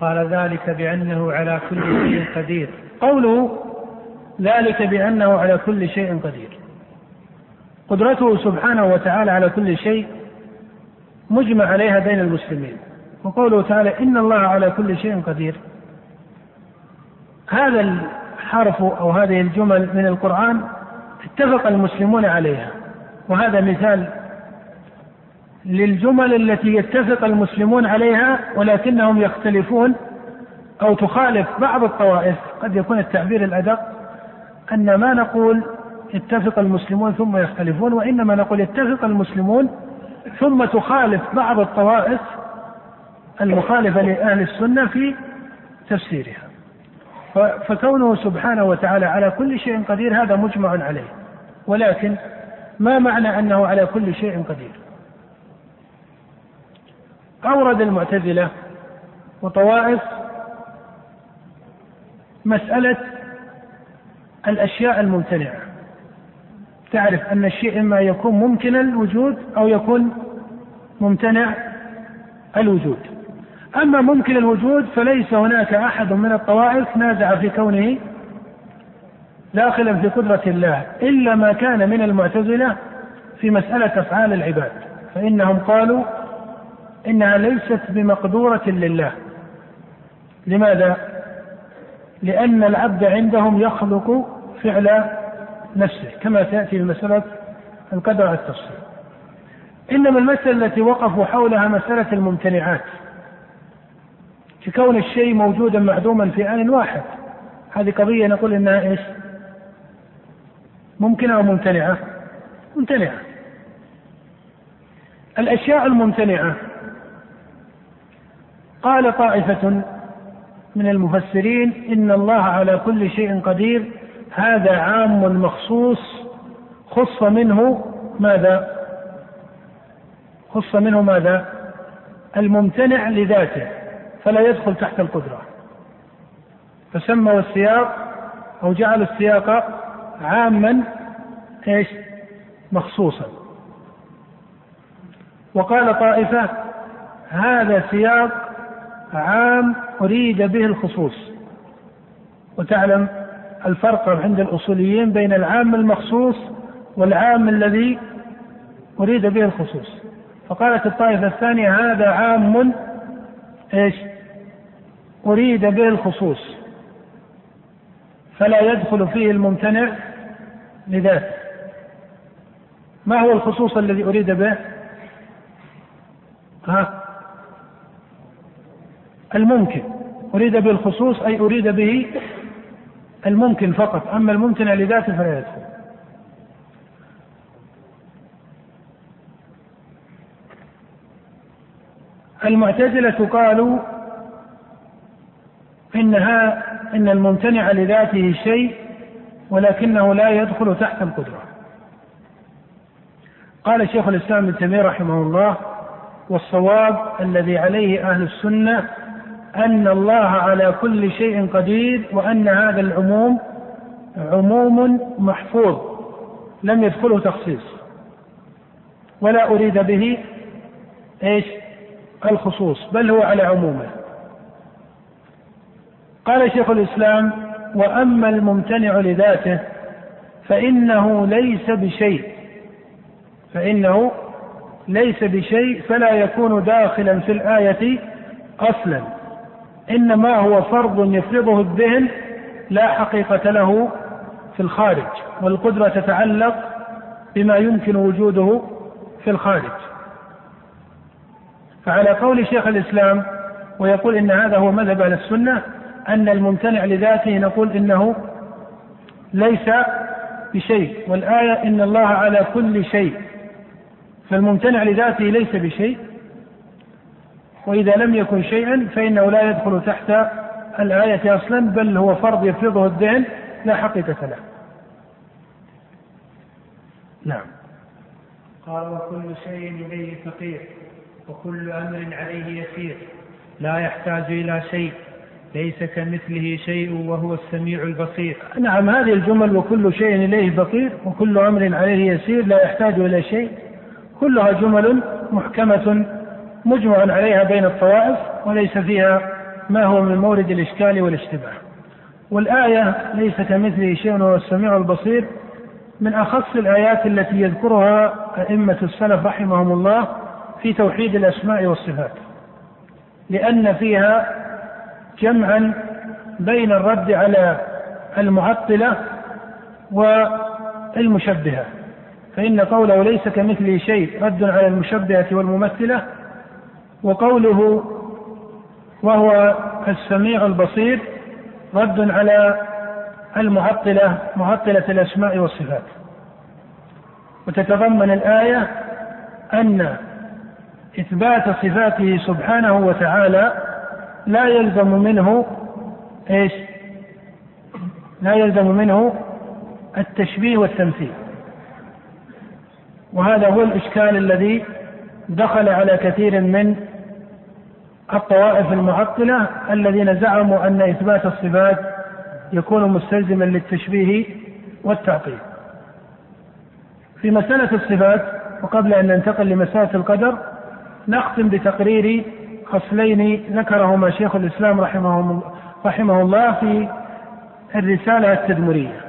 قال ذلك بأنه على كل شيء قدير. قوله ذلك بأنه على كل شيء قدير. قدرته سبحانه وتعالى على كل شيء مجمع عليها بين المسلمين. وقوله تعالى إن الله على كل شيء قدير. هذا الحرف أو هذه الجمل من القرآن اتفق المسلمون عليها. وهذا مثال للجمل التي يتفق المسلمون عليها ولكنهم يختلفون أو تخالف بعض الطوائف. قد يكون التعبير الأدق أن ما نقول اتفق المسلمون ثم يختلفون وإنما نقول اتفق المسلمون ثم تخالف بعض الطوائف المخالفة لأهل السنة في تفسيرها. فكونه سبحانه وتعالى على كل شيء قدير هذا مجمع عليه ولكن ما معنى أنه على كل شيء قدير؟ أورد المعتزلة وطوائف مسألة الأشياء الممتنعة. تعرف أن الشيء إما يكون ممكن الوجود أو يكون ممتنع الوجود. أما ممكن الوجود فليس هناك أحد من الطوائف نازع في كونه داخلا في قدرة الله إلا ما كان من المعتزلة في مسألة أفعال العباد فإنهم قالوا إنها ليست بمقدورة لله. لماذا؟ لأن العبد عندهم يخلق فعل نفسه كما سيأتي في مسألة القدر على التفصيل. إنما المسألة التي وقفوا حولها مسألة الممتنعات. كون الشيء موجودا معدوما في آن واحد. هذه قضية نقول إنها إيش؟ ممكنة أو ممتنعة؟ ممتنعة. الأشياء الممتنعة قال طائفة من المفسرين إن الله على كل شيء قدير هذا عام مخصوص خص منه ماذا؟ خص منه ماذا؟ الممتنع لذاته فلا يدخل تحت القدرة فسموا السياق أو جعلوا السياق عاما إيش؟ مخصوصا وقال طائفة هذا سياق عام أريد به الخصوص. وتعلم الفرق عند الأصوليين بين العام المخصوص والعام الذي أريد به الخصوص. فقالت الطائفة الثانية هذا عام إيش؟ أريد به الخصوص. فلا يدخل فيه الممتنع لذاته. ما هو الخصوص الذي أريد به؟ ها؟ الممكن. أريد به الخصوص أي أريد به الممكن فقط. أما الممتنع لذاته فلا يدخل. المعتزلة قالوا إنها إن الممتنع لذاته شيء ولكنه لا يدخل تحت القدرة. قال شيخ الإسلام ابن تيمية رحمه الله والصواب الذي عليه أهل السنة أن الله على كل شيء قدير وأن هذا العموم عموم محفوظ لم يدخله تخصيص ولا أريد به إيش؟ الخصوص بل هو على عمومه. قال شيخ الإسلام: وأما الممتنع لذاته فإنه ليس بشيء فإنه ليس بشيء فلا يكون داخلا في الآية أصلا إنما هو فرض يفرضه الذهن لا حقيقة له في الخارج والقدرة تتعلق بما يمكن وجوده في الخارج. فعلى قول شيخ الإسلام ويقول إن هذا هو مذهب أهل السنة أن الممتنع لذاته نقول إنه ليس بشيء والآية إن الله على كل شيء فالممتنع لذاته ليس بشيء. وإذا لم يكن شيئا فإنه لا يدخل تحت الآية أصلا بل هو فرض يفرضه الذهن لا حقيقة له. نعم. قال وكل شيء إليه فقير وكل أمر عليه يسير لا يحتاج إلى شيء ليس كمثله شيء وهو السميع البصير. نعم هذه الجمل وكل شيء إليه فقير وكل أمر عليه يسير لا يحتاج إلى شيء. كلها جمل محكمة مجمع عليها بين الطوائف وليس فيها ما هو من مورد الإشكال والاشتباه. والآية ليس كمثله شيء وهو السميع البصير. من أخص الآيات التي يذكرها أئمة السلف رحمهم الله في توحيد الأسماء والصفات. لأن فيها جمعا بين الرد على المعطلة والمشبهة. فإن قوله ليس كمثله شيء رد على المشبهة والممثلة وقوله وهو السميع البصير رد على المعطلة معطلة الأسماء والصفات وتتضمن الآية أن إثبات صفاته سبحانه وتعالى لا يلزم منه إيش؟ لا يلزم منه التشبيه والتمثيل وهذا هو الإشكال الذي دخل على كثير من الطوائف المعطلة الذين زعموا أن إثبات الصفات يكون مستلزما للتشبيه والتعطيل. في مسألة الصفات وقبل أن ننتقل لمسألة القدر نختم بتقرير خصلين ذكرهما شيخ الإسلام رحمه, رحمه الله في الرسالة التدمرية.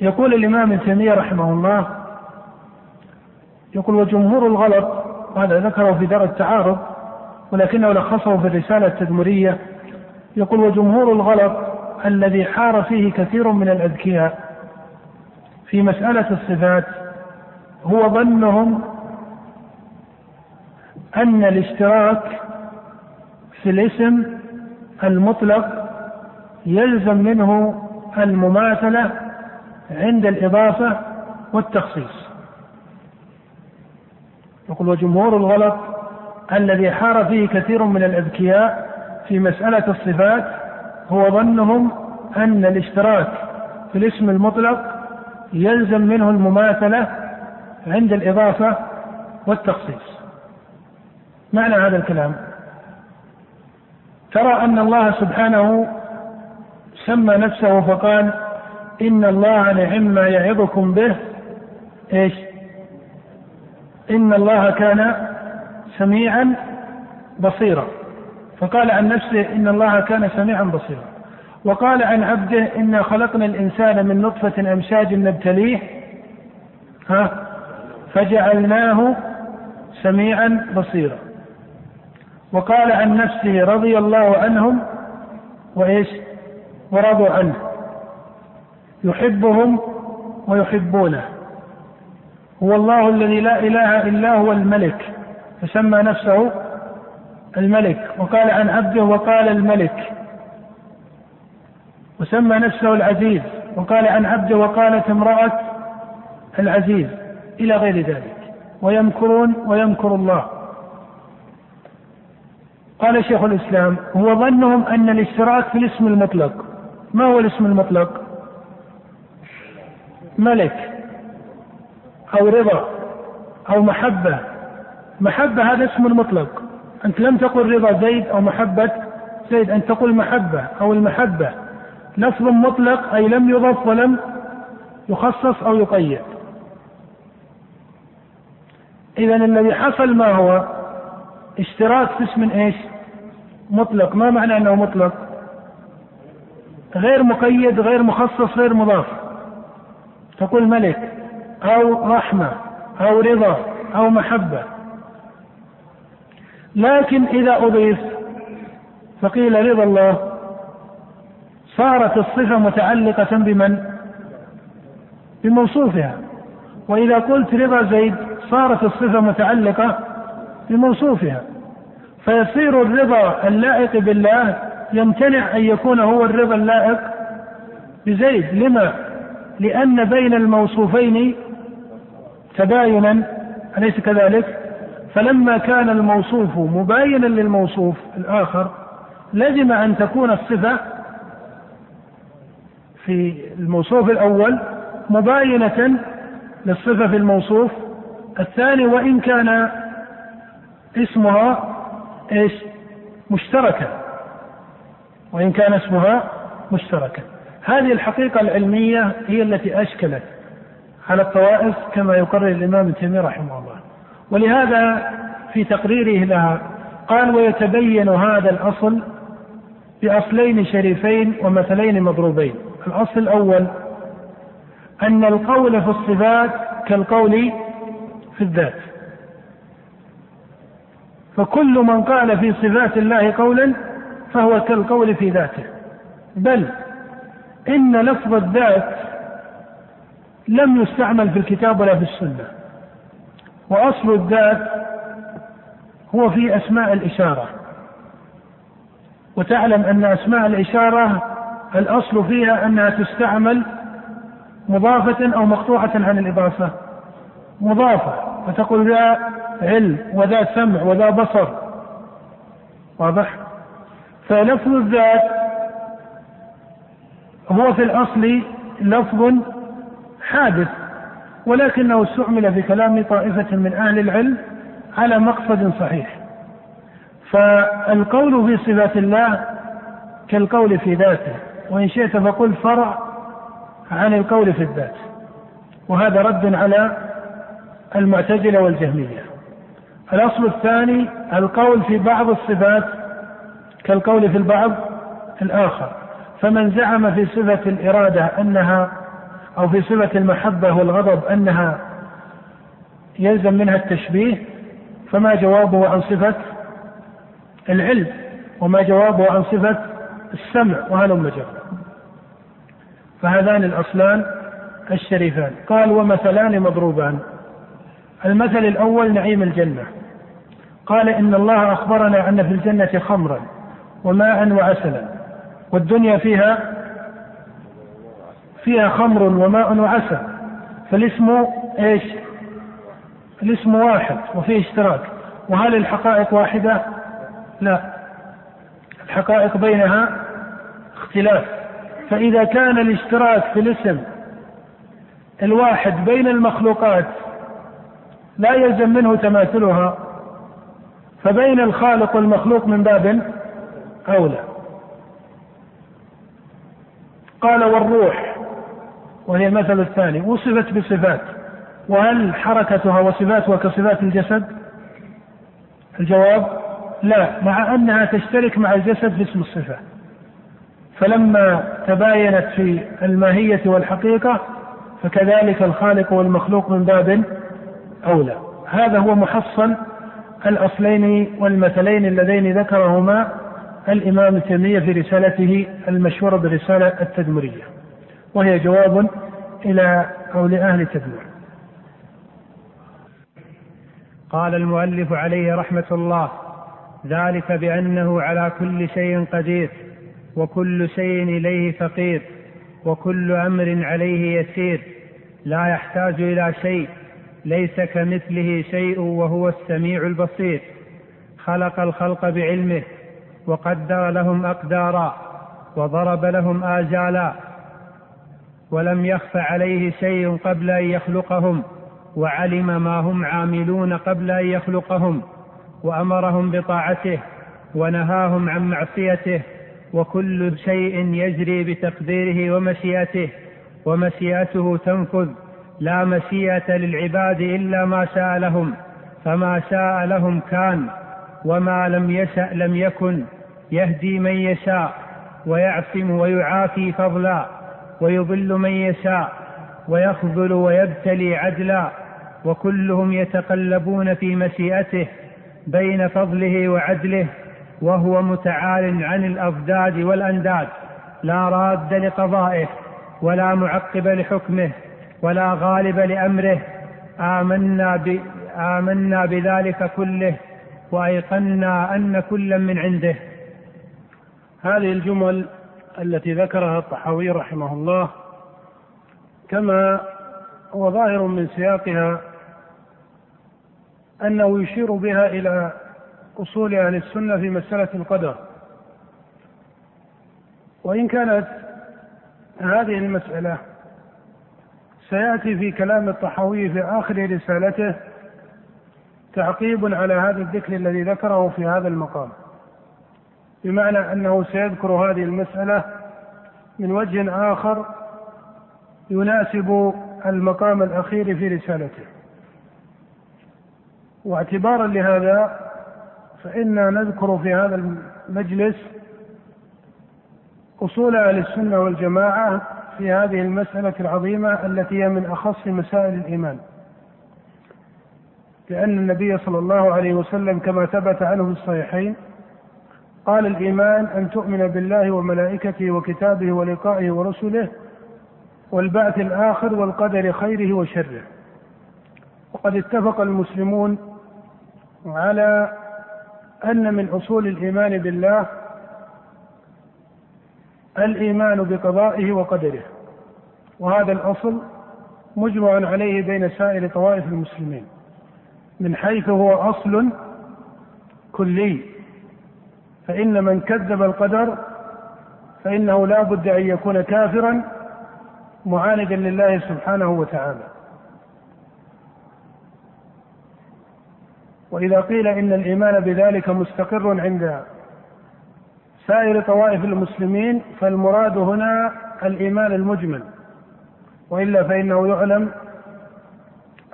يقول الإمام ابن تيمية رحمه الله يقول وجمهور الغلط وهذا ذكره في دار التعارض ولكنه لخصه في الرسالة التدمرية. يقول وجمهور الغلط الذي حار فيه كثير من الأذكياء في مسألة الصفات هو ظنهم أن الاشتراك في الاسم المطلق يلزم منه المماثلة عند الإضافة والتخصيص. يقول وجمهور الغلط الذي حار فيه كثير من الأذكياء في مسألة الصفات هو ظنهم أن الاشتراك في الاسم المطلق يلزم منه المماثلة عند الإضافة والتخصيص. معنى هذا الكلام؟ ترى أن الله سبحانه سمى نفسه فقال إن الله نعم ما يعظكم به إيش؟ إن الله كان سميعا بصيرا. فقال عن نفسه إن الله كان سميعا بصيرا. وقال عن عبده إنا خلقنا الإنسان من نطفة أمشاج نبتليه ها فجعلناه سميعا بصيرا. وقال عن نفسه رضي الله عنهم وإيش؟ ورضوا عنه. يحبهم ويحبونه. هو الله الذي لا إله إلا هو الملك. فسمى نفسه الملك. وقال عن عبده وقال الملك. وسمى نفسه العزيز. وقال عن عبده وقالت امرأة العزيز. إلى غير ذلك. ويمكرون ويمكر الله. قال شيخ الإسلام هو ظنهم أن الاشتراك في الاسم المطلق. ما هو الاسم المطلق؟ ملك. أو رضا أو محبة. محبة هذا اسم مطلق. أنت لم تقل رضا زيد أو محبة زيد أن تقول محبة أو المحبة. لفظ مطلق أي لم يضف ولم يخصص أو يقيد. إذا الذي حصل ما هو؟ اشتراك في اسم إيش؟ مطلق، ما معنى أنه مطلق؟ غير مقيد، غير مخصص، غير مضاف. تقول ملك. أو رحمة أو رضا أو محبة لكن إذا أضيف فقيل رضا الله صارت الصفة متعلقة بمن؟ بموصوفها وإذا قلت رضا زيد صارت الصفة متعلقة بموصوفها فيصير الرضا اللائق بالله يمتنع أن يكون هو الرضا اللائق بزيد لما؟ لأن بين الموصوفين تباينا أليس كذلك؟ فلما كان الموصوف مباينا للموصوف الآخر لزم أن تكون الصفة في الموصوف الأول مباينة للصفة في الموصوف الثاني وإن كان اسمها إيش؟ مشتركا وإن كان اسمها مشتركا هذه الحقيقة العلمية هي التي أشكلت على الطوائف كما يقرر الإمام ابن تيمية رحمه الله. ولهذا في تقريره لها قال ويتبين هذا الأصل بأصلين شريفين ومثلين مضروبين. الأصل الأول أن القول في الصفات كالقول في الذات. فكل من قال في صفات الله قولا فهو كالقول في ذاته. بل إن لفظ الذات لم يستعمل في الكتاب ولا في السنة. وأصل الذات هو في أسماء الإشارة. وتعلم أن أسماء الإشارة الأصل فيها أنها تستعمل مضافة أو مقطوعة عن الإضافة. مضافة فتقول ذا علم وذا سمع وذا بصر. واضح؟ فلفظ الذات هو في الأصل لفظ حادث ولكنه استعمل في كلام طائفة من أهل العلم على مقصد صحيح. فالقول في صفات الله كالقول في ذاته وإن شئت فقل فرع عن القول في الذات. وهذا رد على المعتزلة والجهمية. الأصل الثاني القول في بعض الصفات كالقول في البعض الآخر. فمن زعم في صفة الإرادة أنها أو في صفة المحبة والغضب أنها يلزم منها التشبيه فما جوابه عن صفة العلم وما جوابه عن صفة السمع وهلم جرا فهذان الأصلان الشريفان. قال ومثلان مضروبان. المثل الأول نعيم الجنة. قال إن الله أخبرنا أن في الجنة خمرا وماء وعسلا والدنيا فيها فيها خمر وماء وعسل. فالاسم إيش؟ الاسم واحد وفيه اشتراك. وهل الحقائق واحدة؟ لا. الحقائق بينها اختلاف. فإذا كان الاشتراك في الاسم الواحد بين المخلوقات لا يلزم منه تماثلها فبين الخالق والمخلوق من باب أولى. قال والروح. وهي المثل الثاني وصفت بصفات. وهل حركتها وصفاتها كصفات الجسد؟ الجواب لا مع أنها تشترك مع الجسد في اسم الصفة. فلما تباينت في الماهية والحقيقة فكذلك الخالق والمخلوق من باب أولى. هذا هو محصل الأصلين والمثلين اللذين ذكرهما الإمام تيمية في رسالته المشهورة بالرسالة التدمرية. وهي جواب إلى أو لأهل تدمر قال المؤلف عليه رحمة الله ذلك بأنه على كل شيء قدير وكل شيء إليه فقير وكل أمر عليه يسير لا يحتاج إلى شيء ليس كمثله شيء وهو السميع البصير. خلق الخلق بعلمه وقدر لهم أقدارا وضرب لهم آجالا ولم يخف عليه شيء قبل أن يخلقهم وعلم ما هم عاملون قبل أن يخلقهم وأمرهم بطاعته ونهاهم عن معصيته وكل شيء يجري بتقديره ومشيئته ومشيئته تنفذ لا مشيئة للعباد إلا ما شاء لهم فما شاء لهم كان وما لم يشأ لم يكن يهدي من يشاء ويعصم ويعافي فضلا. ويضل من يشاء ويخذل ويبتلي عدلا وكلهم يتقلبون في مشيئته بين فضله وعدله وهو متعال عن الأضداد والأنداد لا راد لقضائه ولا معقب لحكمه ولا غالب لأمره آمنا ب آمنا بذلك كله وأيقنا أن كلا من عنده. هذه الجمل التي ذكرها الطحاوي رحمه الله كما هو ظاهر من سياقها أنه يشير بها إلى أصول أهل السنة في مسألة القدر. وإن كانت هذه المسألة سيأتي في كلام الطحاوي في آخر رسالته تعقيب على هذا الذكر الذي ذكره في هذا المقام. بمعنى أنه سيذكر هذه المسألة من وجه آخر يناسب المقام الأخير في رسالته. واعتبارا لهذا فإنا نذكر في هذا المجلس أصول أهل السنة والجماعة في هذه المسألة العظيمة التي هي من أخص مسائل الإيمان. لأن النبي صلى الله عليه وسلم كما ثبت عنه في الصحيحين قال الإيمان أن تؤمن بالله وملائكته وكتابه ولقائه ورسله والبعث الآخر والقدر خيره وشره. وقد اتفق المسلمون على أن من أصول الإيمان بالله الإيمان بقضائه وقدره وهذا الأصل مجمع عليه بين سائر طوائف المسلمين من حيث هو أصل كلي. فإن من كذب القدر فإنه لا بد أن يكون كافرا معاندا لله سبحانه وتعالى. وإذا قيل إن الإيمان بذلك مستقر عند سائر طوائف المسلمين فالمراد هنا الإيمان المجمل. وإلا فإنه يعلم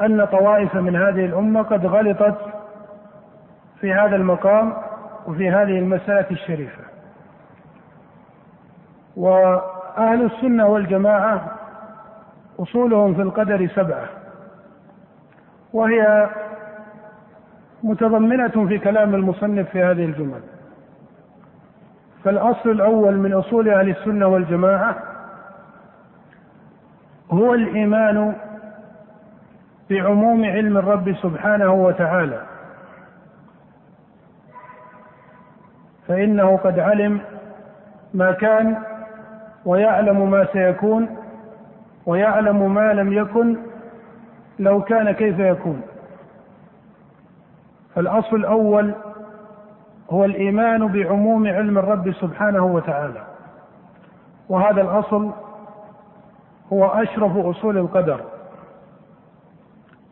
أن طوائف من هذه الأمة قد غلطت في هذا المقام وفي هذه المسألة الشريفة. وأهل السنة والجماعة أصولهم في القدر سبعة وهي متضمنة في كلام المصنف في هذه الجمل. فالأصل الأول من أصول أهل السنة والجماعة هو الإيمان بعموم علم الرب سبحانه وتعالى. فإنه قد علم ما كان ويعلم ما سيكون ويعلم ما لم يكن لو كان كيف يكون. فالأصل الأول هو الإيمان بعموم علم الرب سبحانه وتعالى. وهذا الأصل هو أشرف أصول القدر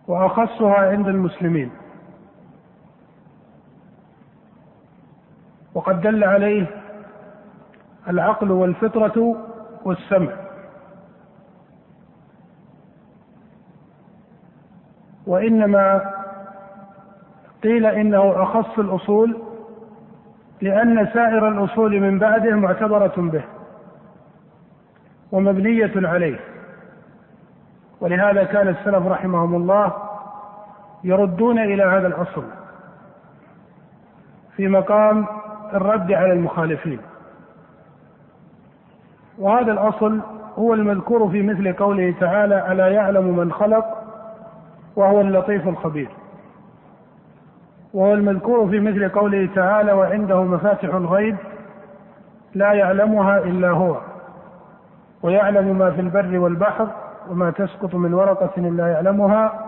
وأخصها عند المسلمين. وقد دل عليه العقل والفطرة والسمع. وإنما قيل إنه أخص الأصول لأن سائر الأصول من بعده معتبرة به ومبنية عليه. ولهذا كان السلف رحمهم الله يردون إلى هذا الأصل في مقام الرد على المخالفين. وهذا الأصل هو المذكور في مثل قوله تعالى ألا يعلم من خلق؟ وهو اللطيف الخبير. وهو المذكور في مثل قوله تعالى وعنده مفاتح الغيب لا يعلمها إلا هو ويعلم ما في البر والبحر وما تسقط من ورقة إلا يعلمها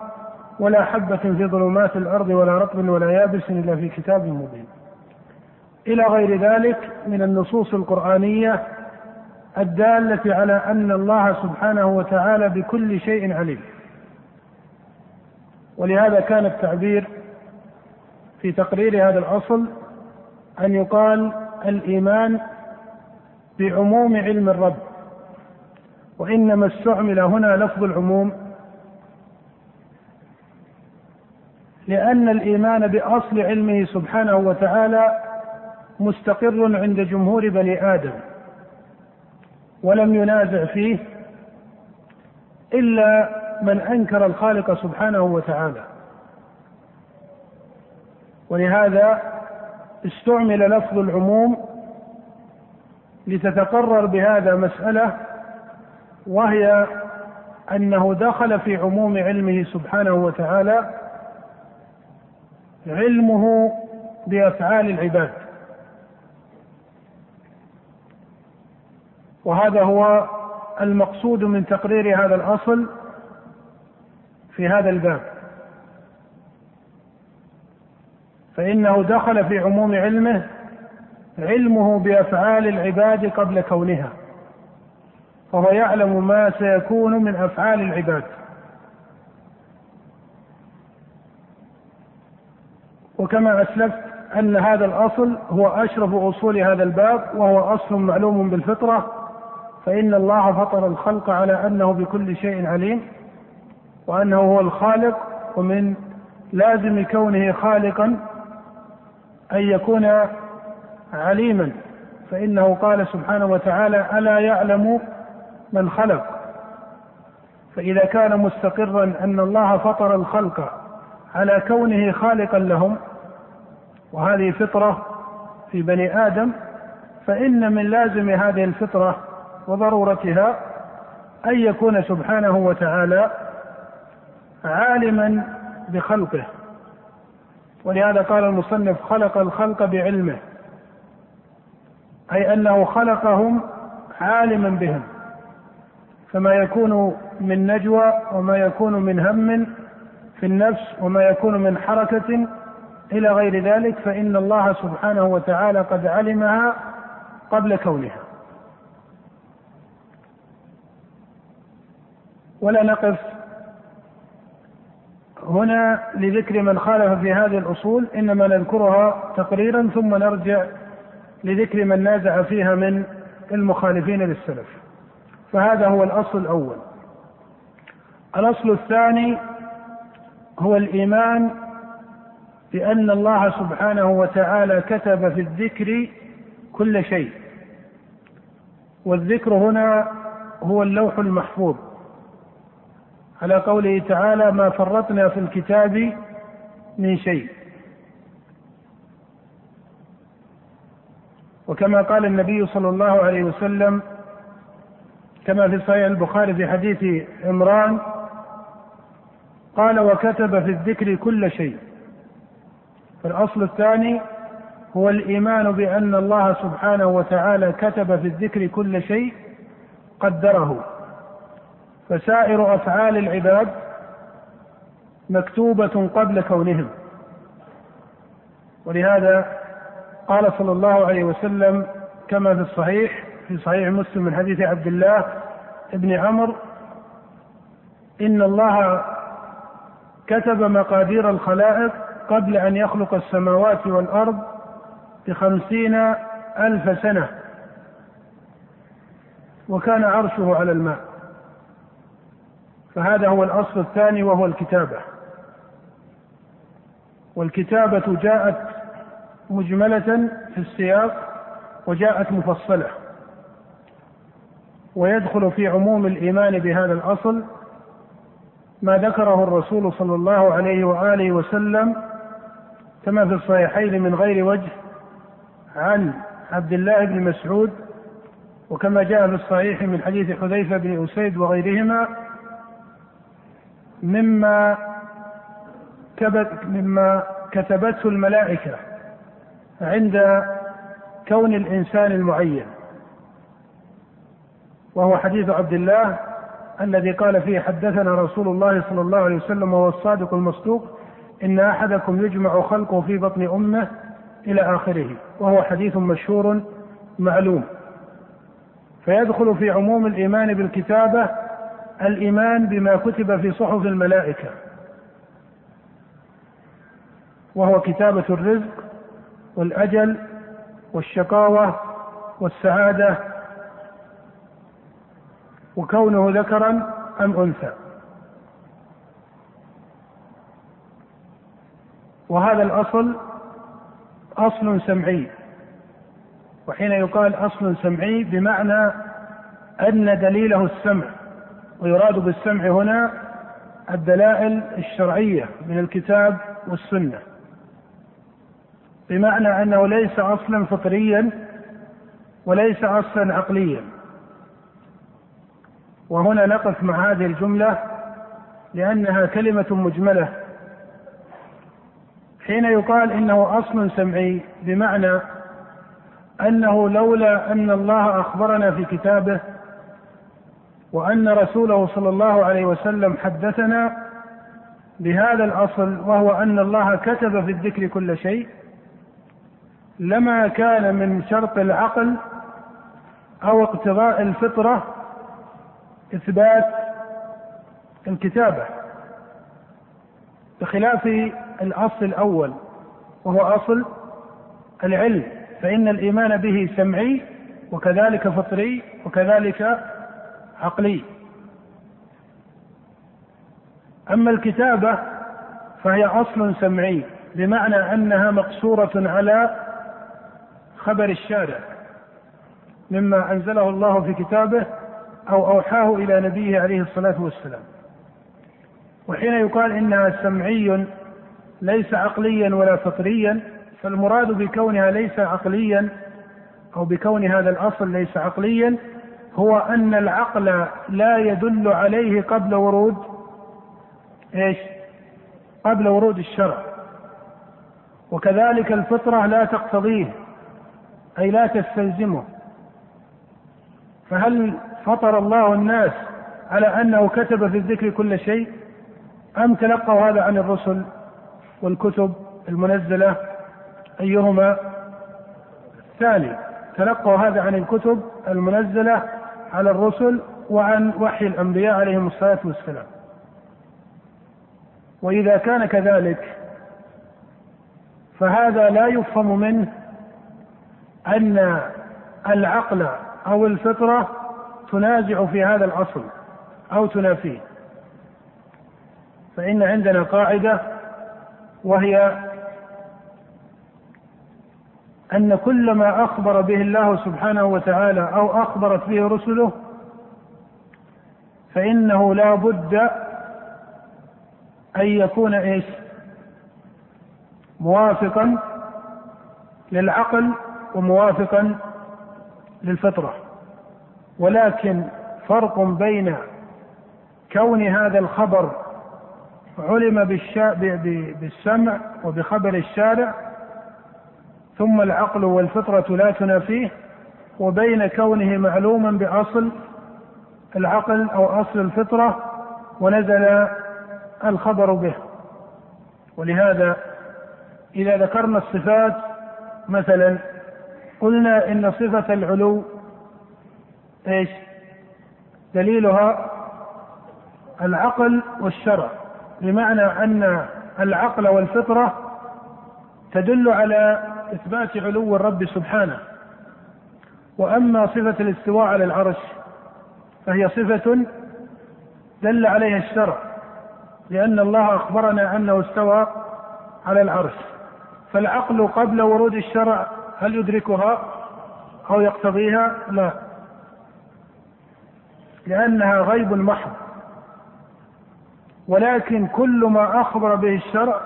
ولا حبة في ظلمات الأرض ولا رطب ولا يابس إلا في كتاب مبين. إلى غير ذلك من النصوص القرآنية الدالة على أن الله سبحانه وتعالى بكل شيء عليم. ولهذا كان التعبير في تقرير هذا الأصل أن يقال الإيمان بعموم علم الرب وإنما استعمل هنا لفظ العموم لأن الإيمان بأصل علمه سبحانه وتعالى مستقر عند جمهور بني آدم ولم ينازع فيه إلا من أنكر الخالق سبحانه وتعالى. ولهذا استعمل لفظ العموم لتتقرر بهذا مسألة وهي أنه دخل في عموم علمه سبحانه وتعالى علمه بأفعال العباد. وهذا هو المقصود من تقرير هذا الأصل في هذا الباب. فإنه دخل في عموم علمه علمه بأفعال العباد قبل كونها. فهو يعلم ما سيكون من أفعال العباد. وكما أسلفت أن هذا الأصل هو أشرف أصول هذا الباب وهو أصل معلوم بالفطرة فإن الله فطر الخلق على أنه بكل شيء عليم وأنه هو الخالق ومن لازم كونه خالقا أن يكون عليما. فإنه قال سبحانه وتعالى ألا يعلم من خلق؟ فإذا كان مستقرا أن الله فطر الخلق على كونه خالقا لهم وهذه فطرة في بني آدم فإن من لازم هذه الفطرة وضرورتها أن يكون سبحانه وتعالى عالما بخلقه. ولهذا قال المصنف خلق الخلق بعلمه أي أنه خلقهم عالما بهم فما يكون من نجوى وما يكون من هم في النفس وما يكون من حركة إلى غير ذلك فإن الله سبحانه وتعالى قد علمها قبل كونها. ولا نقف هنا لذكر من خالف في هذه الأصول إنما نذكرها تقريرا ثم نرجع لذكر من نازع فيها من المخالفين للسلف. فهذا هو الأصل الأول. الأصل الثاني هو الإيمان بأن الله سبحانه وتعالى كتب في الذكر كل شيء. والذكر هنا هو اللوح المحفوظ. على قوله تعالى ما فرطنا في الكتاب من شيء. وكما قال النبي صلى الله عليه وسلم كما في صحيح البخاري في حديث عمران قال وكتب في الذكر كل شيء فالأصل الثاني هو الإيمان بأن الله سبحانه وتعالى كتب في الذكر كل شيء قدره. فسائر أفعال العباد مكتوبة قبل كونهم. ولهذا قال صلى الله عليه وسلم كما في الصحيح في صحيح مسلم من حديث عبد الله بن عمرو إن الله كتب مقادير الخلائق قبل أن يخلق السماوات والأرض بخمسين ألف سنة وكان عرشه على الماء. فهذا هو الأصل الثاني وهو الكتابة. والكتابة جاءت مجملة في السياق وجاءت مفصلة. ويدخل في عموم الإيمان بهذا الأصل ما ذكره الرسول صلى الله عليه وآله وسلم كما في الصحيحين من غير وجه عن عبد الله بن مسعود وكما جاء في الصحيح من حديث حذيفة بن أسيد وغيرهما مما مما كتبته الملائكة عند كون الإنسان المعين. وهو حديث عبد الله الذي قال فيه حدثنا رسول الله صلى الله عليه وسلم وهو الصادق المصدوق إن أحدكم يجمع خلقه في بطن أمه إلى آخره وهو حديث مشهور معلوم. فيدخل في عموم الإيمان بالكتابة الإيمان بما كتب في صحف الملائكة وهو كتابة الرزق والأجل والشقاوة والسعادة وكونه ذكرا أم أنثى. وهذا الأصل أصل سمعي وحين يقال أصل سمعي بمعنى أن دليله السمع. ويراد بالسمع هنا الدلائل الشرعية من الكتاب والسنة. بمعنى أنه ليس أصلا فطريا وليس أصلا عقليا. وهنا نقف مع هذه الجملة لأنها كلمة مجملة. حين يقال إنه أصل سمعي بمعنى أنه لولا أن الله أخبرنا في كتابه وأن رسوله صلى الله عليه وسلم حدثنا بهذا الأصل وهو أن الله كتب في الذكر كل شيء لما كان من شرط العقل أو اقتضاء الفطرة إثبات الكتابة بخلاف الأصل الأول وهو أصل العلم فإن الإيمان به سمعي وكذلك فطري وكذلك عقلي. أما الكتابة فهي أصل سمعي بمعنى أنها مقصورة على خبر الشارع مما أنزله الله في كتابه أو أوحاه إلى نبيه عليه الصلاة والسلام. وحين يقال إنها سمعي ليس عقليا ولا فطريا فالمراد بكونها ليس عقليا أو بكون هذا الأصل ليس عقليا هو أن العقل لا يدل عليه قبل ورود إيش؟ قبل ورود الشرع. وكذلك الفطرة لا تقتضيه أي لا تستلزمه. فهل فطر الله الناس على أنه كتب في الذكر كل شيء؟ أم تلقوا هذا عن الرسل والكتب المنزلة أيهما؟ الثاني تلقوا هذا عن الكتب المنزلة على الرسل وعن وحي الأنبياء عليهم الصلاة والسلام. وإذا كان كذلك فهذا لا يفهم منه أن العقل أو الفطرة تنازع في هذا الاصل أو تنافيه. فإن عندنا قاعدة وهي أن كل ما أخبر به الله سبحانه وتعالى أو أخبرت به رسله فإنه لا بد أن يكون إيش؟ موافقا للعقل وموافقا للفطرة. ولكن فرق بين كون هذا الخبر علم بالسمع وبخبر الشارع ثم العقل والفطرة لا تنافيه وبين كونه معلوما بأصل العقل أو أصل الفطرة ونزل الخبر به ولهذا إذا ذكرنا الصفات مثلا قلنا إن صفة العلو إيش؟ دليلها العقل والشرع بمعنى أن العقل والفطرة تدل على إثبات علو الرب سبحانه. وأما صفة الاستواء على العرش فهي صفة دل عليها الشرع لأن الله أخبرنا أنه استوى على العرش. فالعقل قبل ورود الشرع هل يدركها أو يقتضيها؟ لا. لأنها غيب محض. ولكن كل ما أخبر به الشرع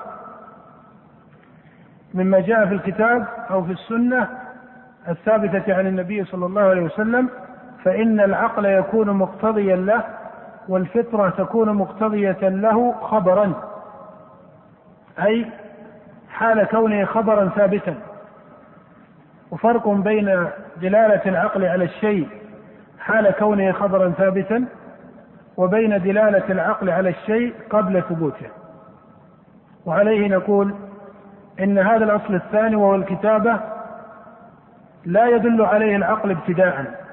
مما جاء في الكتاب أو في السنة الثابتة عن النبي صلى الله عليه وسلم فإن العقل يكون مقتضيا له والفطرة تكون مقتضية له خبرا أي حال كونه خبرا ثابتا. وفرق بين دلالة العقل على الشيء حال كونه خبرا ثابتا وبين دلالة العقل على الشيء قبل ثبوته. وعليه نقول إن هذا الأصل الثاني وهو الكتابة لا يدل عليه العقل ابتداء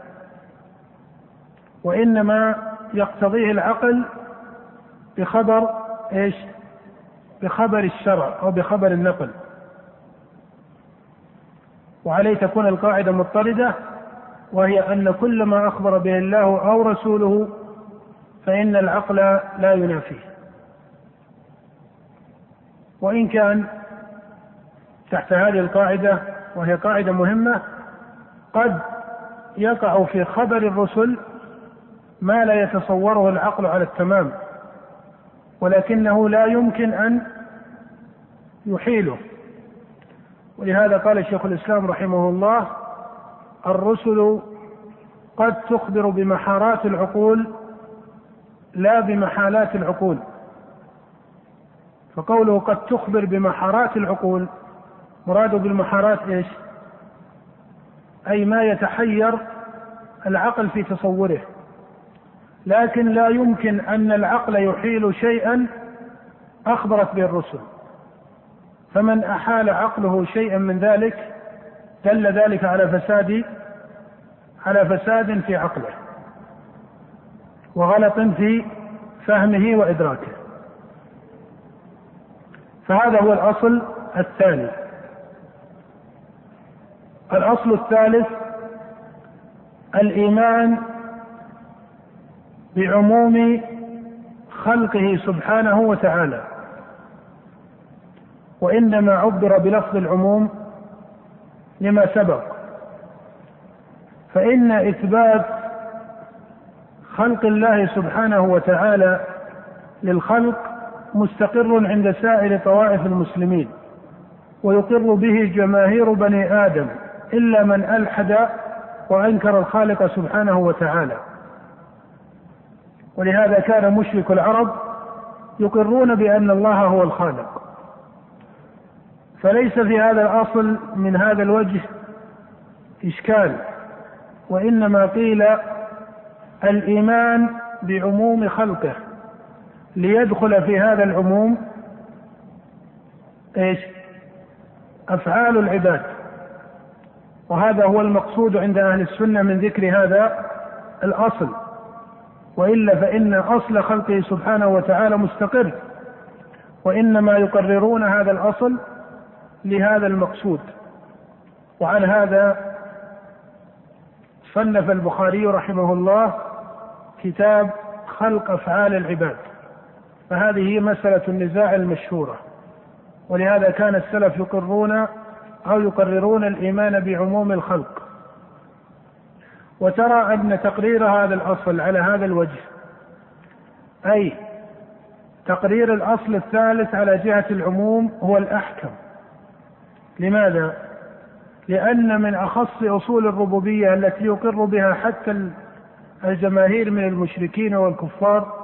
وإنما يقتضيه العقل بخبر إيش؟ بخبر الشرع أو بخبر النقل وعليه تكون القاعدة مضطردة وهي أن كل ما أخبر به الله أو رسوله فإن العقل لا ينافيه وإن كان تحت هذه القاعدة وهي قاعدة مهمة قد يقع في خبر الرسل ما لا يتصوره العقل على التمام ولكنه لا يمكن أن يحيله. ولهذا قال شيخ الإسلام رحمه الله الرسل قد تخبر بمحارات العقول لا بمحالات العقول. فقوله قد تخبر بمحارات العقول مراده بالمحارات إيش؟ أي ما يتحير العقل في تصوره. لكن لا يمكن أن العقل يحيل شيئا أخبرت به الرسل. فمن أحال عقله شيئا من ذلك دل ذلك على فساد على فساد في عقله وغلط في فهمه وإدراكه. فهذا هو الأصل الثاني. الأصل الثالث الإيمان بعموم خلقه سبحانه وتعالى وإنما عبر بلفظ العموم لما سبق. فإن إثبات خلق الله سبحانه وتعالى للخلق مستقر عند سائر طوائف المسلمين ويقر به جماهير بني آدم. إلا من ألحد وأنكر الخالق سبحانه وتعالى. ولهذا كان مشرك العرب يقرون بأن الله هو الخالق. فليس في هذا الأصل من هذا الوجه إشكال وإنما قيل الإيمان بعموم خلقه. ليدخل في هذا العموم إيش؟ أفعال العباد. وهذا هو المقصود عند أهل السنة من ذكر هذا الأصل. وإلا فإن أصل خلقه سبحانه وتعالى مستقر وإنما يقررون هذا الأصل لهذا المقصود. وعن هذا صنف البخاري رحمه الله كتاب خلق أفعال العباد. فهذه مسألة النزاع المشهورة ولهذا كان السلف يقرون أو يقررون الإيمان بعموم الخلق. وترى أن تقرير هذا الأصل على هذا الوجه. أي تقرير الأصل الثالث على جهة العموم هو الأحكم. لماذا؟ لأن من أخص أصول الربوبية التي يقر بها حتى الجماهير من المشركين والكفار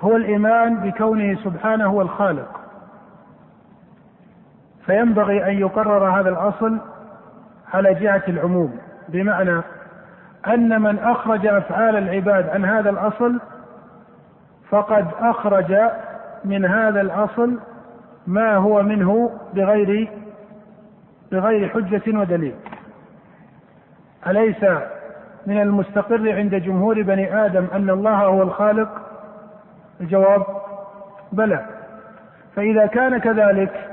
هو الإيمان بكونه سبحانه هو الخالق. فينبغي أن يقرر هذا الأصل على جهة العموم بمعنى أن من أخرج أفعال العباد عن هذا الأصل فقد أخرج من هذا الأصل ما هو منه بغير بغير حجة ودليل. أليس من المستقر عند جمهور بني آدم أن الله هو الخالق؟ الجواب بلى. فإذا كان كذلك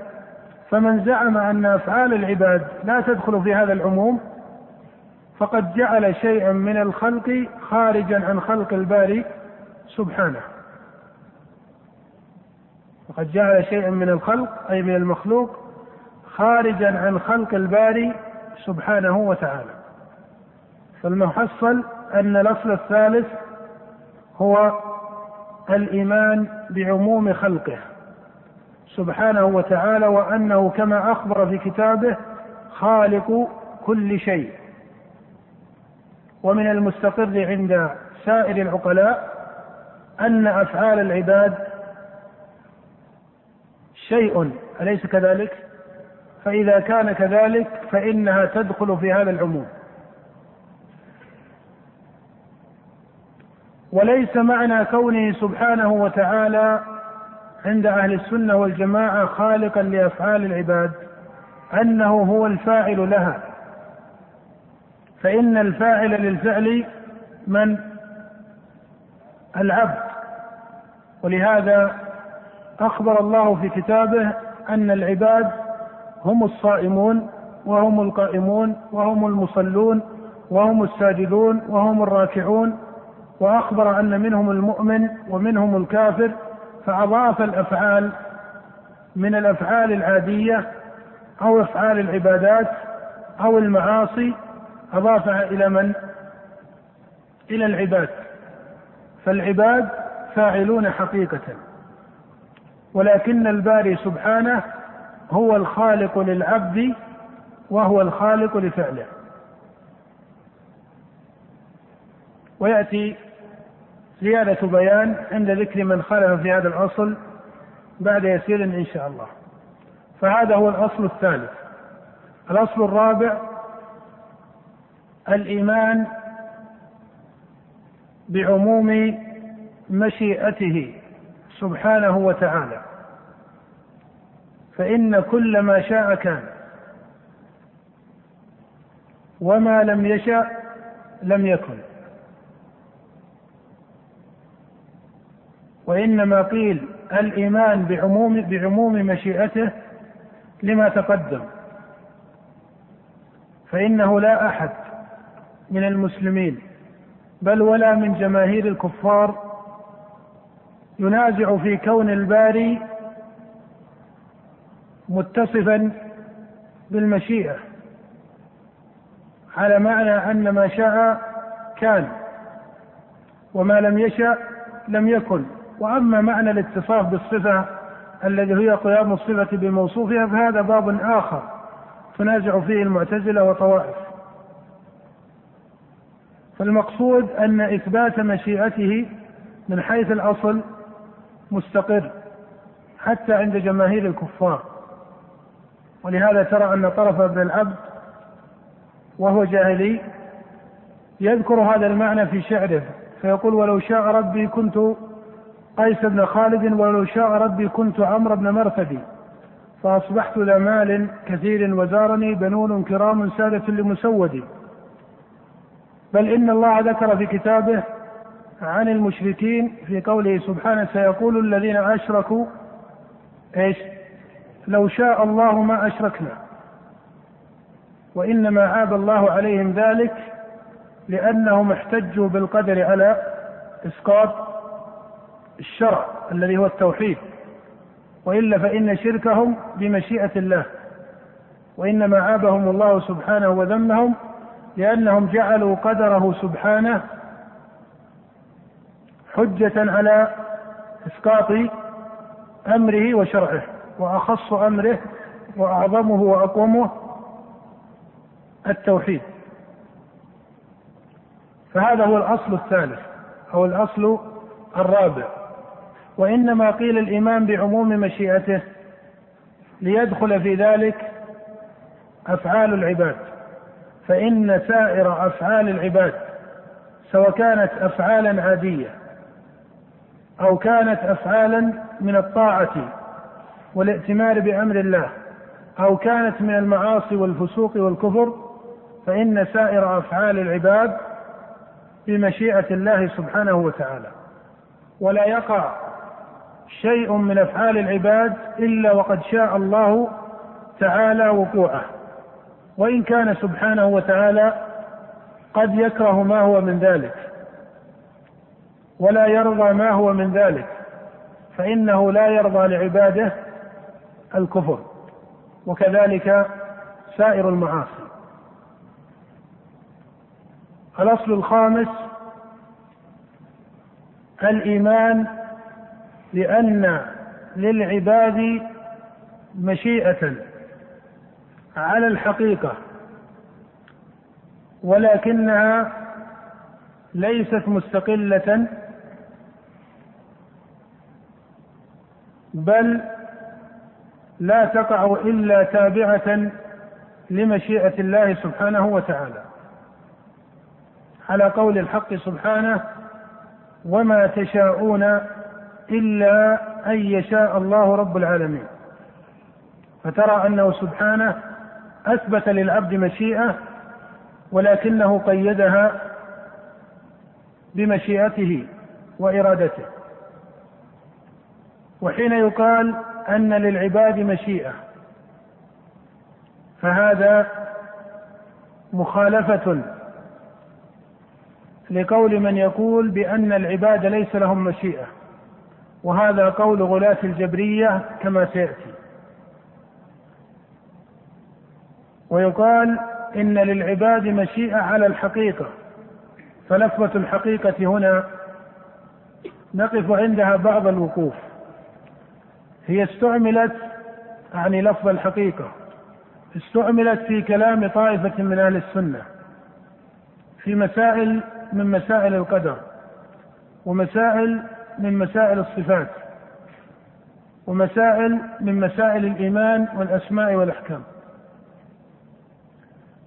فمن زعم أن أفعال العباد لا تدخل في هذا العموم فقد جعل شيئا من الخلق خارجا عن خلق الباري سبحانه. فقد جعل شيئا من الخلق أي من المخلوق خارجا عن خلق الباري سبحانه وتعالى. فالمحصل أن الأصل الثالث هو الإيمان بعموم خلقه. سبحانه وتعالى وأنه كما أخبر في كتابه خالق كل شيء ومن المستقر عند سائر العقلاء أن أفعال العباد شيء أليس كذلك؟ فإذا كان كذلك فإنها تدخل في هذا العموم وليس معنى كونه سبحانه وتعالى عند أهل السنة والجماعة خالقا لأفعال العباد أنه هو الفاعل لها. فإن الفاعل للفعل من؟ العبد. ولهذا أخبر الله في كتابه أن العباد هم الصائمون وهم القائمون وهم المصلون وهم الساجدون وهم الراكعون. وأخبر أن منهم المؤمن ومنهم الكافر فأضاف الأفعال من الأفعال العادية أو أفعال العبادات أو المعاصي أضافها إلى من؟ إلى العباد. فالعباد فاعلون حقيقة. ولكن الباري سبحانه هو الخالق للعبد وهو الخالق لفعله. ويأتي زيادة بيان عند ذكر من خالف في هذا الأصل بعد يسير إن شاء الله. فهذا هو الأصل الثالث. الأصل الرابع الإيمان بعموم مشيئته سبحانه وتعالى. فإن كل ما شاء كان. وما لم يشأ لم يكن. وإنما قيل الإيمان بعموم بعموم مشيئته لما تقدم. فإنه لا أحد من المسلمين بل ولا من جماهير الكفار ينازع في كون الباري متصفا بالمشيئة على معنى أن ما شاء كان وما لم يشأ لم يكن. وأما معنى الاتصاف بالصفة الذي هي قيام الصفة بموصوفها فهذا باب آخر تنازع فيه المعتزلة وطوائف. فالمقصود أن إثبات مشيئته من حيث الأصل مستقر حتى عند جماهير الكفار. ولهذا ترى أن طرف ابن العبد وهو جاهلي يذكر هذا المعنى في شعره فيقول ولو شاء ربي كنت قيس بن خالد ولو شاء ربي كنت عمرو بن مرثدي فأصبحت ذا مال كثير وزارني بنون كرام سادة لمسودي بل إن الله ذكر في كتابه عن المشركين في قوله سبحانه سيقول الذين أشركوا إيش؟ لو شاء الله ما أشركنا. وإنما عاب الله عليهم ذلك لأنهم احتجوا بالقدر على إسقاط الشرع الذي هو التوحيد وإلا فإن شركهم بمشيئة الله وإنما عابهم الله سبحانه وذمهم لأنهم جعلوا قدره سبحانه حجة على إسقاط أمره وشرعه وأخص أمره وأعظمه وأقومه التوحيد. فهذا هو الأصل الثالث أو الأصل الرابع. وإنما قيل الإيمان بعموم مشيئته ليدخل في ذلك أفعال العباد فإن سائر أفعال العباد سواء كانت أفعالا عادية أو كانت أفعالا من الطاعة والائتمار بأمر الله أو كانت من المعاصي والفسوق والكفر فإن سائر أفعال العباد بمشيئة الله سبحانه وتعالى. ولا يقع شيء من أفعال العباد إلا وقد شاء الله تعالى وقوعه. وإن كان سبحانه وتعالى قد يكره ما هو من ذلك ولا يرضى ما هو من ذلك فإنه لا يرضى لعباده الكفر وكذلك سائر المعاصي. الأصل الخامس الإيمان لأن للعباد مشيئة على الحقيقة ولكنها ليست مستقلة بل لا تقع إلا تابعة لمشيئة الله سبحانه وتعالى. على قول الحق سبحانه وما تشاءون إلا أن يشاء الله رب العالمين. فترى أنه سبحانه أثبت للعبد مشيئة ولكنه قيدها بمشيئته وإرادته. وحين يقال أن للعباد مشيئة فهذا مخالفة لقول من يقول بأن العباد ليس لهم مشيئة. وهذا قول غلاة الجبرية كما سيأتي. ويقال إن للعباد مشيئة على الحقيقة فلفظة الحقيقة هنا نقف عندها بعض الوقوف. هي استعملت يعني لفظ الحقيقة استعملت في كلام طائفة من أهل السنة في مسائل من مسائل القدر ومسائل من مسائل الصفات ومسائل من مسائل الإيمان والأسماء والأحكام.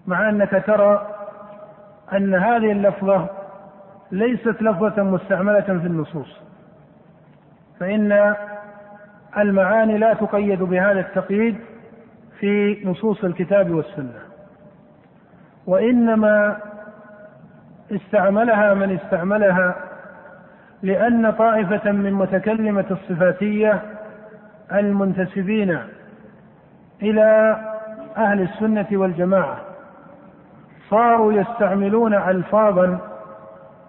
مع أنك ترى أن هذه اللفظة ليست لفظة مستعملة في النصوص فإن المعاني لا تقيد بهذا التقييد في نصوص الكتاب والسنة وإنما استعملها من استعملها لأن طائفة من متكلمة الصفاتية المنتسبين إلى أهل السنة والجماعة صاروا يستعملون ألفاظا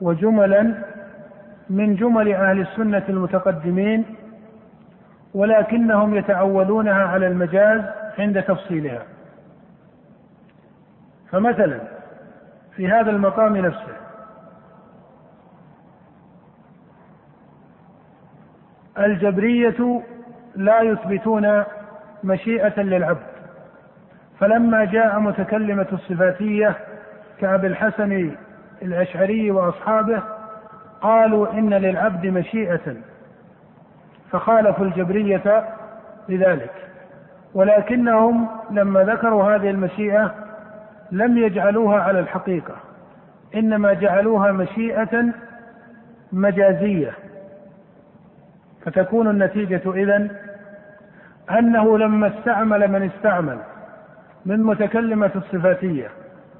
وجملا من جمل أهل السنة المتقدمين ولكنهم يتعولونها على المجاز عند تفصيلها. فمثلا في هذا المقام نفسه الجبرية لا يثبتون مشيئة للعبد. فلما جاء متكلمة الصفاتية كأبي الحسن الأشعري وأصحابه قالوا إن للعبد مشيئة فخالفوا الجبرية بذلك ولكنهم لما ذكروا هذه المشيئة لم يجعلوها على الحقيقة إنما جعلوها مشيئة مجازية. فتكون النتيجة إذن أنه لما استعمل من استعمل من متكلمة الصفاتية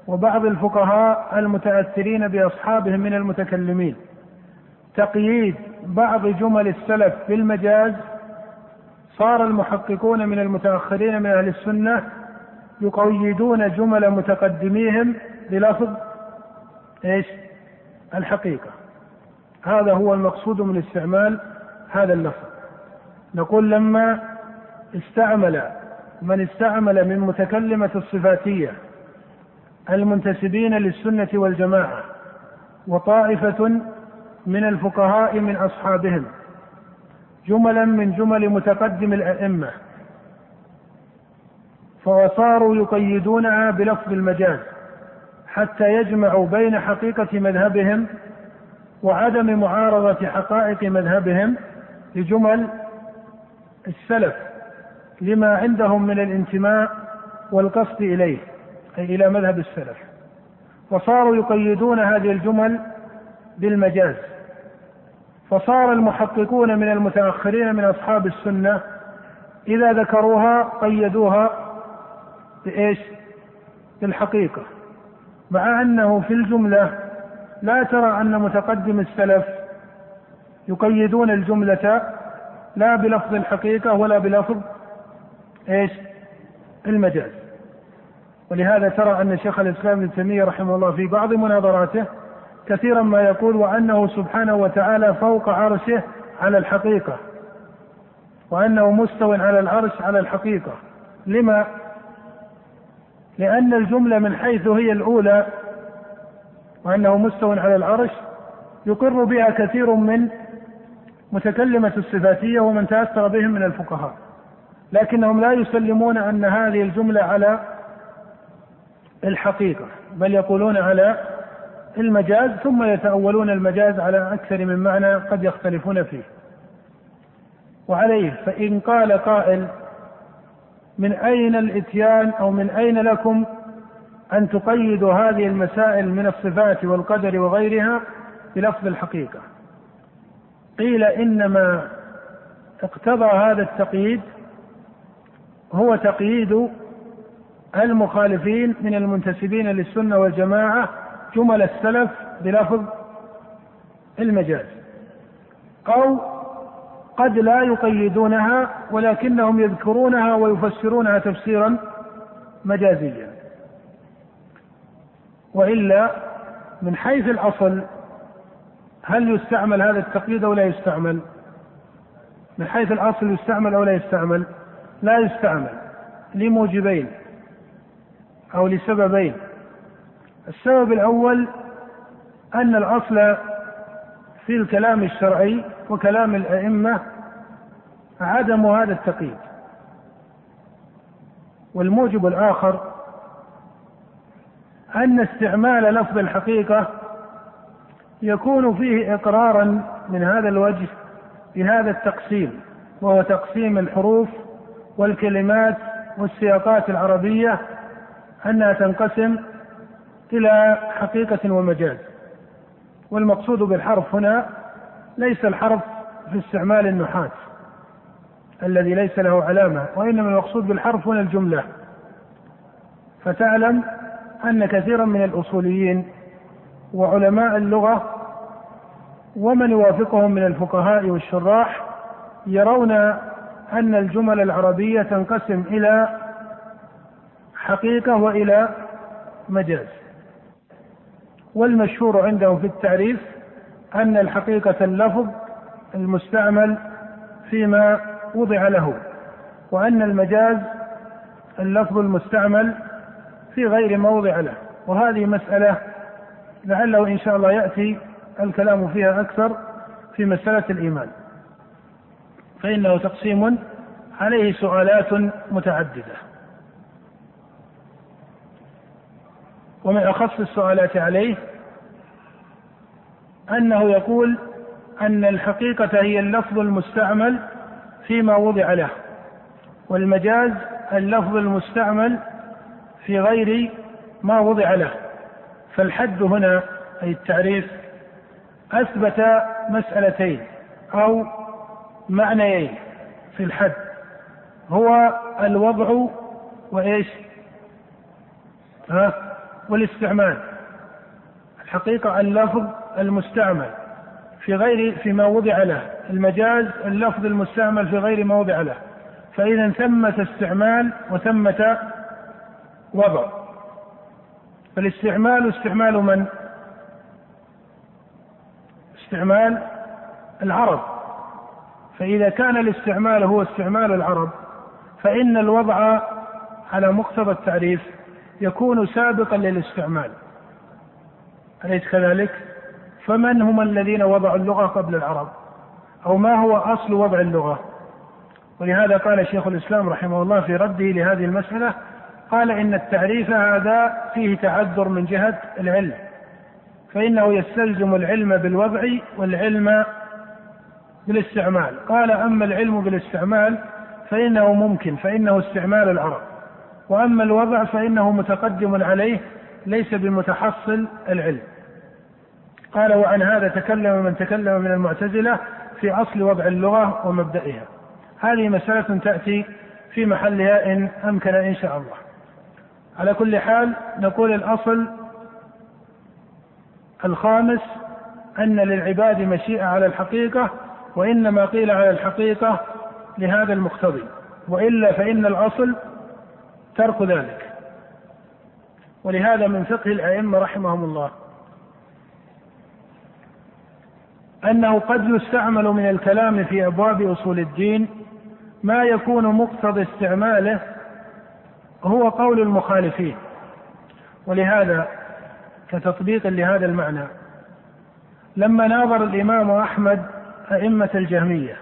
وبعض الفقهاء المتأثرين بأصحابهم من المتكلمين تقييد بعض جمل السلف بالمجاز صار المحققون من المتأخرين من أهل السنة يقيدون جمل متقدميهم بلفظ إيش؟ الحقيقة هذا هو المقصود من استعمال هذا اللفظ. نقول لما استعمل من استعمل من متكلمة الصفاتية المنتسبين للسنة والجماعة وطائفة من الفقهاء من أصحابهم جملا من جمل متقدم الأئمة فصاروا يقيدونها بلفظ المجاز حتى يجمعوا بين حقيقة مذهبهم وعدم معارضة حقائق مذهبهم لجمل السلف لما عندهم من الانتماء والقصد إليه أي إلى مذهب السلف. وصاروا يقيدون هذه الجمل بالمجاز. فصار المحققون من المتأخرين من أصحاب السنة إذا ذكروها قيدوها بإيش؟ بالحقيقة. مع أنه في الجملة لا ترى أن متقدم السلف يقيدون الجملة لا بلفظ الحقيقة ولا بلفظ إيش؟ المجاز ولهذا ترى أن شيخ الإسلام ابن تيمية رحمه الله في بعض مناظراته كثيرا ما يقول وأنه سبحانه وتعالى فوق عرشه على الحقيقة وأنه مستو على العرش على الحقيقة لما؟ لأن الجملة من حيث هي الأولى وأنه مستو على العرش يقر بها كثير من متكلمة الصفاتية ومن تأثر بهم من الفقهاء. لكنهم لا يسلمون أن هذه الجملة على الحقيقة بل يقولون على المجاز ثم يتأولون المجاز على أكثر من معنى قد يختلفون فيه. وعليه فإن قال قائل من أين الإتيان؟ أو من أين لكم أن تقيدوا هذه المسائل من الصفات والقدر وغيرها بلفظ الحقيقة؟ قيل إنما اقتضى هذا التقييد هو تقييد المخالفين من المنتسبين للسنة والجماعة جمل السلف بلفظ المجاز. أو قد لا يقيدونها ولكنهم يذكرونها ويفسرونها تفسيرا مجازيا. وإلا من حيث الأصل هل يستعمل هذا التقييد أو لا يستعمل؟ من حيث الأصل يستعمل أو لا يستعمل؟ لا يستعمل لموجبين أو لسببين السبب الأول أن الأصل في الكلام الشرعي وكلام الأئمة عدم هذا التقييد والموجب الآخر أن استعمال لفظ الحقيقة يكون فيه إقرارا من هذا الوجه بهذا التقسيم وهو تقسيم الحروف والكلمات والسياقات العربية أنها تنقسم إلى حقيقة ومجاز. والمقصود بالحرف هنا ليس الحرف في استعمال النحاة الذي ليس له علامة وإنما المقصود بالحرف هنا الجملة. فتعلم أن كثيرا من الأصوليين وعلماء اللغة ومن يوافقهم من الفقهاء والشراح يرون أن الجمل العربية تنقسم إلى حقيقة وإلى مجاز. والمشهور عندهم في التعريف أن الحقيقة اللفظ المستعمل فيما وضع له وأن المجاز اللفظ المستعمل في غير موضع له. وهذه مسألة لعله إن شاء الله يأتي الكلام فيها أكثر في مسألة الإيمان. فإنه تقسيم عليه سؤالات متعددة. ومن أخص السؤالات عليه أنه يقول أن الحقيقة هي اللفظ المستعمل فيما وضع له والمجاز اللفظ المستعمل في غير ما وضع له. فالحد هنا أي التعريف أثبت مسألتين أو معنيين في الحد. هو الوضع وإيش؟ ها؟ والاستعمال. الحقيقة اللفظ المستعمل في غير فيما وضع له. المجاز اللفظ المستعمل في غير ما وضع له. فإذا ثمة استعمال وثمة وضع. فالاستعمال استعمال من؟ استعمال العرب فإذا كان الاستعمال هو استعمال العرب فإن الوضع على مقتضى التعريف يكون سابقا للاستعمال أليس كذلك؟ فمن هم الذين وضعوا اللغة قبل العرب؟ أو ما هو أصل وضع اللغة؟ ولهذا قال شيخ الإسلام رحمه الله في رده لهذه المسألة قال إن التعريف هذا فيه تعذر من جهة العلم فإنه يستلزم العلم بالوضع والعلم بالاستعمال. قال أما العلم بالاستعمال فإنه ممكن فإنه استعمال العرب. وأما الوضع فإنه متقدم عليه ليس بمتحصل العلم. قال وعن هذا تكلم من تكلم من المعتزلة في أصل وضع اللغة ومبدئها. هذه مسألة تأتي في محلها إن أمكن إن شاء الله. على كل حال نقول الأصل الخامس أن للعباد مشيئة على الحقيقة وإنما قيل على الحقيقة لهذا المقتضي وإلا فإن الأصل ترك ذلك. ولهذا من فقه الأئمة رحمهم الله أنه قد يستعمل من الكلام في أبواب أصول الدين ما يكون مقتضى استعماله هو قول المخالفين. ولهذا كتطبيق لهذا المعنى لما ناظر الإمام أحمد أئمة الجهمية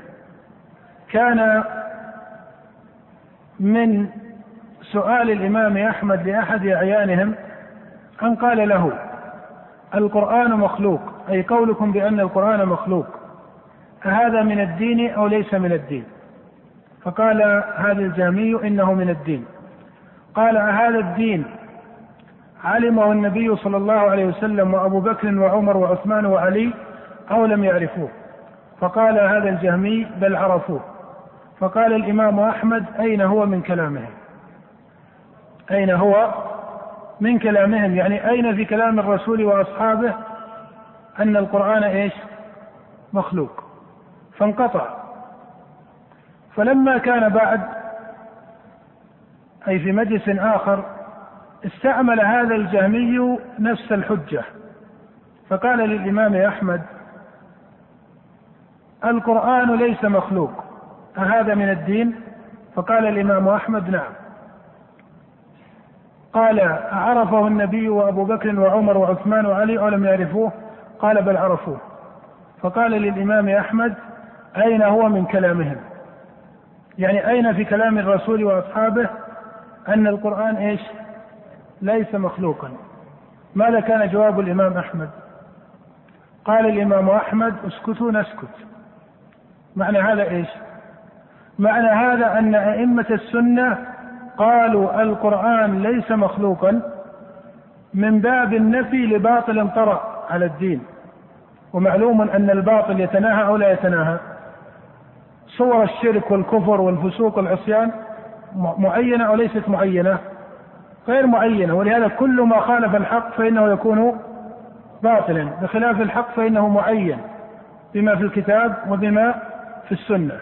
كان من سؤال الإمام أحمد لأحد أعيانهم أن قال له القرآن مخلوق أي قولكم بأن القرآن مخلوق أهذا من الدين أو ليس من الدين؟ فقال هذا الجهمي إنه من الدين. قال أهذا الدين علمه النبي صلى الله عليه وسلم وأبو بكر وعمر وعثمان وعلي أو لم يعرفوه. فقال هذا الجهمي بل عرفوه. فقال الإمام أحمد أين هو من كلامهم؟ أين هو من كلامهم؟ يعني أين في كلام الرسول وأصحابه أن القرآن إيش؟ مخلوق. فانقطع. فلما كان بعد أي في مجلس آخر استعمل هذا الجهمي نفس الحجة. فقال للإمام أحمد القرآن ليس مخلوق أهذا من الدين؟ فقال الإمام أحمد نعم. قال عرفه النبي وأبو بكر وعمر وعثمان وعلي أو لم يعرفوه؟ قال بل عرفوه. فقال للإمام أحمد أين هو من كلامهم؟ يعني أين في كلام الرسول وأصحابه؟ أن القرآن إيش؟ ليس مخلوقا. ماذا كان جواب الإمام أحمد؟ قال الإمام أحمد اسكتوا نسكت. معنى هذا إيش؟ معنى هذا أن أئمة السنة قالوا القرآن ليس مخلوقا من باب النفي لباطل طرأ على الدين. ومعلوم أن الباطل يتناهى أو لا يتناهى. صور الشرك والكفر والفسوق والعصيان معينة أو ليست معينة غير معينة ولهذا كل ما خالف الحق فإنه يكون باطلا. بخلاف الحق فإنه معين بما في الكتاب وبما في السنة.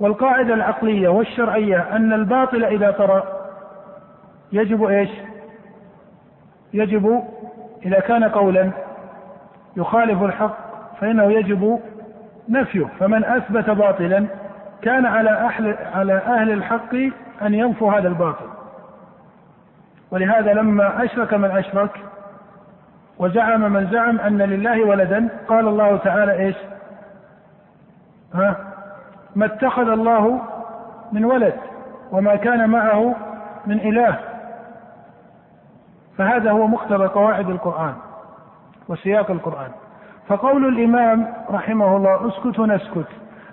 والقاعدة العقلية والشرعية أن الباطل إذا طرأ يجب إيش؟ يجب إذا كان قولا يخالف الحق فإنه يجب نفيه. فمن أثبت باطلا كان على أهل على أهل الحق أن ينفوا هذا الباطل. ولهذا لما أشرك من أشرك وزعم من زعم أن لله ولدا قال الله تعالى إيش؟ ها؟ ما اتخذ الله من ولد وما كان معه من إله. فهذا هو مقتضى قواعد القرآن وسياق القرآن. فقول الإمام رحمه الله اسكتوا نسكت.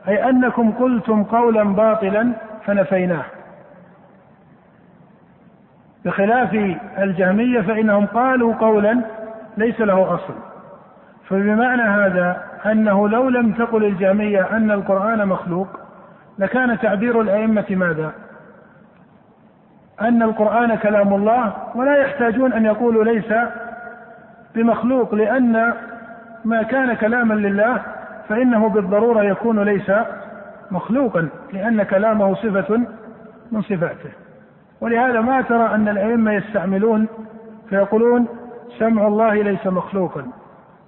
أي أنكم قلتم قولا باطلا فنفيناه بخلاف الجهمية فإنهم قالوا قولا ليس له أصل فبمعنى هذا أنه لو لم تقل الجهمية أن القرآن مخلوق لكان تعبير الأئمة ماذا؟ أن القرآن كلام الله ولا يحتاجون أن يقولوا ليس بمخلوق لأن ما كان كلاما لله فإنه بالضرورة يكون ليس مخلوقا لأن كلامه صفة من صفاته. ولهذا ما ترى أن الأئمة يستعملون فيقولون سمع الله ليس مخلوقا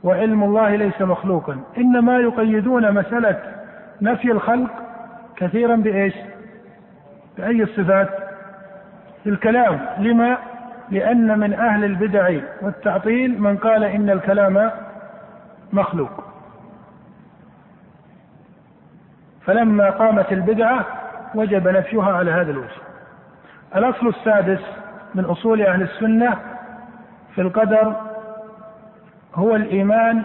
وعلم الله ليس مخلوقا. إنما يقيدون مسألة نفي الخلق كثيرا بإيش؟ بأي الصفات؟ الكلام. لما؟ لأن من أهل البدع والتعطيل من قال إن الكلام مخلوق. فلما قامت البدعة وجب نفيها على هذا الوجه. الأصل السادس من أصول أهل السنة في القدر هو الإيمان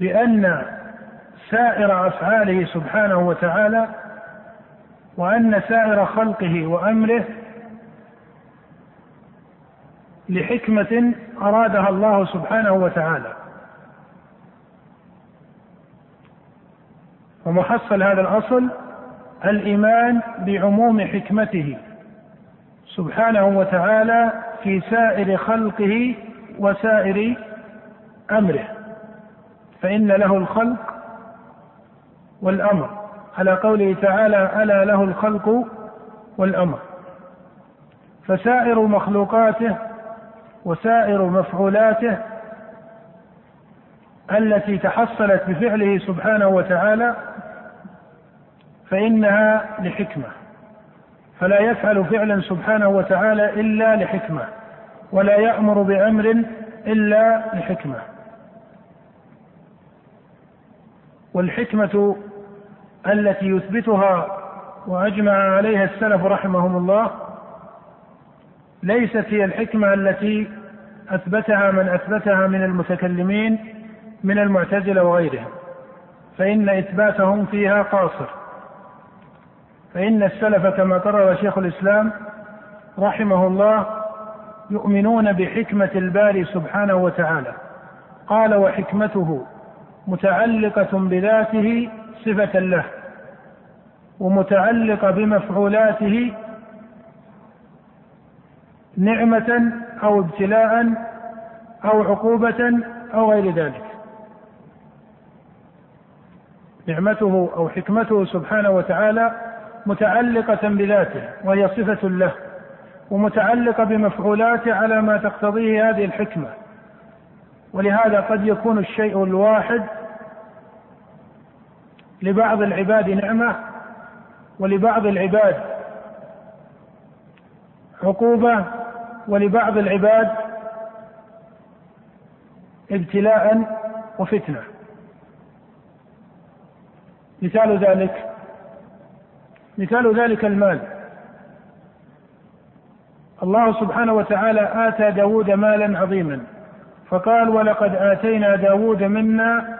بأن سائر أفعاله سبحانه وتعالى وأن سائر خلقه وأمره لحكمة أرادها الله سبحانه وتعالى. ومحصل هذا الأصل الإيمان بعموم حكمته سبحانه وتعالى في سائر خلقه وسائر أمره. فإن له الخلق والأمر. على قوله تعالى ألا له الخلق والأمر فسائر مخلوقاته وسائر مفعولاته التي تحصلت بفعله سبحانه وتعالى فإنها لحكمة. فلا يفعل فعلا سبحانه وتعالى إلا لحكمة ولا يأمر بأمر إلا لحكمة. والحكمة التي يثبتها وأجمع عليها السلف رحمهم الله ليست هي الحكمة التي أثبتها من أثبتها من المتكلمين من المعتزلة وغيرهم فإن إثباتهم فيها قاصر. فإن السلف كما قرر شيخ الإسلام رحمه الله يؤمنون بحكمة الباري سبحانه وتعالى. قال وحكمته متعلقة بذاته صفة له ومتعلقة بمفعولاته نعمة أو ابتلاء أو عقوبة أو غير ذلك. نعمته أو حكمته سبحانه وتعالى متعلقة بذاته وهي صفة له ومتعلقة بمفعولاته على ما تقتضيه هذه الحكمة. ولهذا قد يكون الشيء الواحد لبعض العباد نعمة ولبعض العباد عقوبة ولبعض العباد ابتلاء وفتنة. مثال ذلك مثال ذلك المال. الله سبحانه وتعالى آتى داود مالا عظيما فقال ولقد آتينا داود منا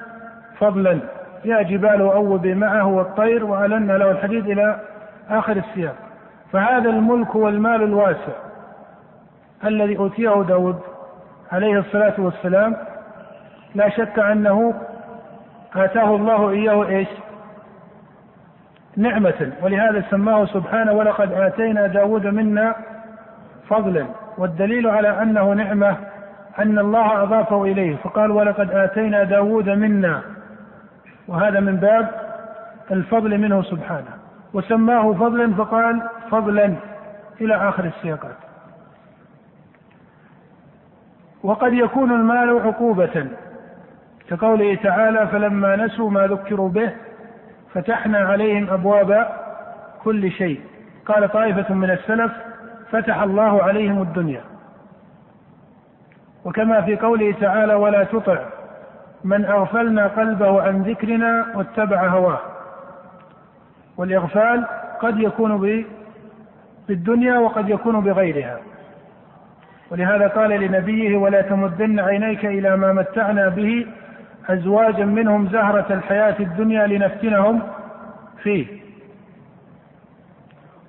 فضلا يا جبال أوبي معه والطير وألنا له الحديد إلى آخر السياق. فهذا الملك والمال الواسع الذي أوتيه داود عليه الصلاة والسلام لا شك أنه آتاه الله إياه إيش؟ نعمة ولهذا سماه سبحانه ولقد آتينا داود منا فضلا والدليل على أنه نعمة أن الله أضافه إليه فقال ولقد آتينا داود منا. وهذا من باب الفضل منه سبحانه. وسماه فضلا فقال فضلا إلى آخر السياقات. وقد يكون المال عقوبة كقوله تعالى فلما نسوا ما ذكروا به فتحنا عليهم أبواب كل شيء. قال طائفة من السلف فتح الله عليهم الدنيا. وكما في قوله تعالى ولا تطع من أغفلنا قلبه عن ذكرنا واتبع هواه. والإغفال قد يكون بالدنيا وقد يكون بغيرها. ولهذا قال لنبيه ولا تمدن عينيك إلى ما متعنا به أزواجا منهم زهرة الحياة الدنيا لنفتنهم فيه.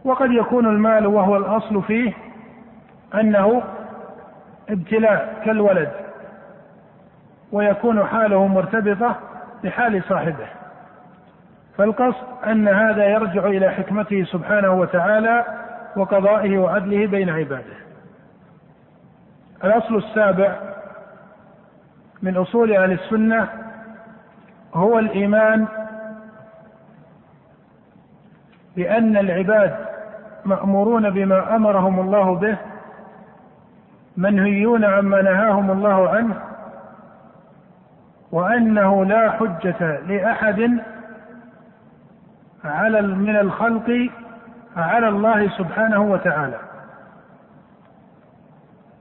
وقد يكون المال وهو الأصل فيه أنه ابتلاء كالولد ويكون حاله مرتبطة بحال صاحبه. فالقصد أن هذا يرجع إلى حكمته سبحانه وتعالى وقضائه وعدله بين عباده. الأصل السابع من أصول أهل السنة هو الإيمان بأن العباد مأمورون بما أمرهم الله به منهيون عما نهاهم الله عنه وأنه لا حجة لأحد على من الخلق على الله سبحانه وتعالى.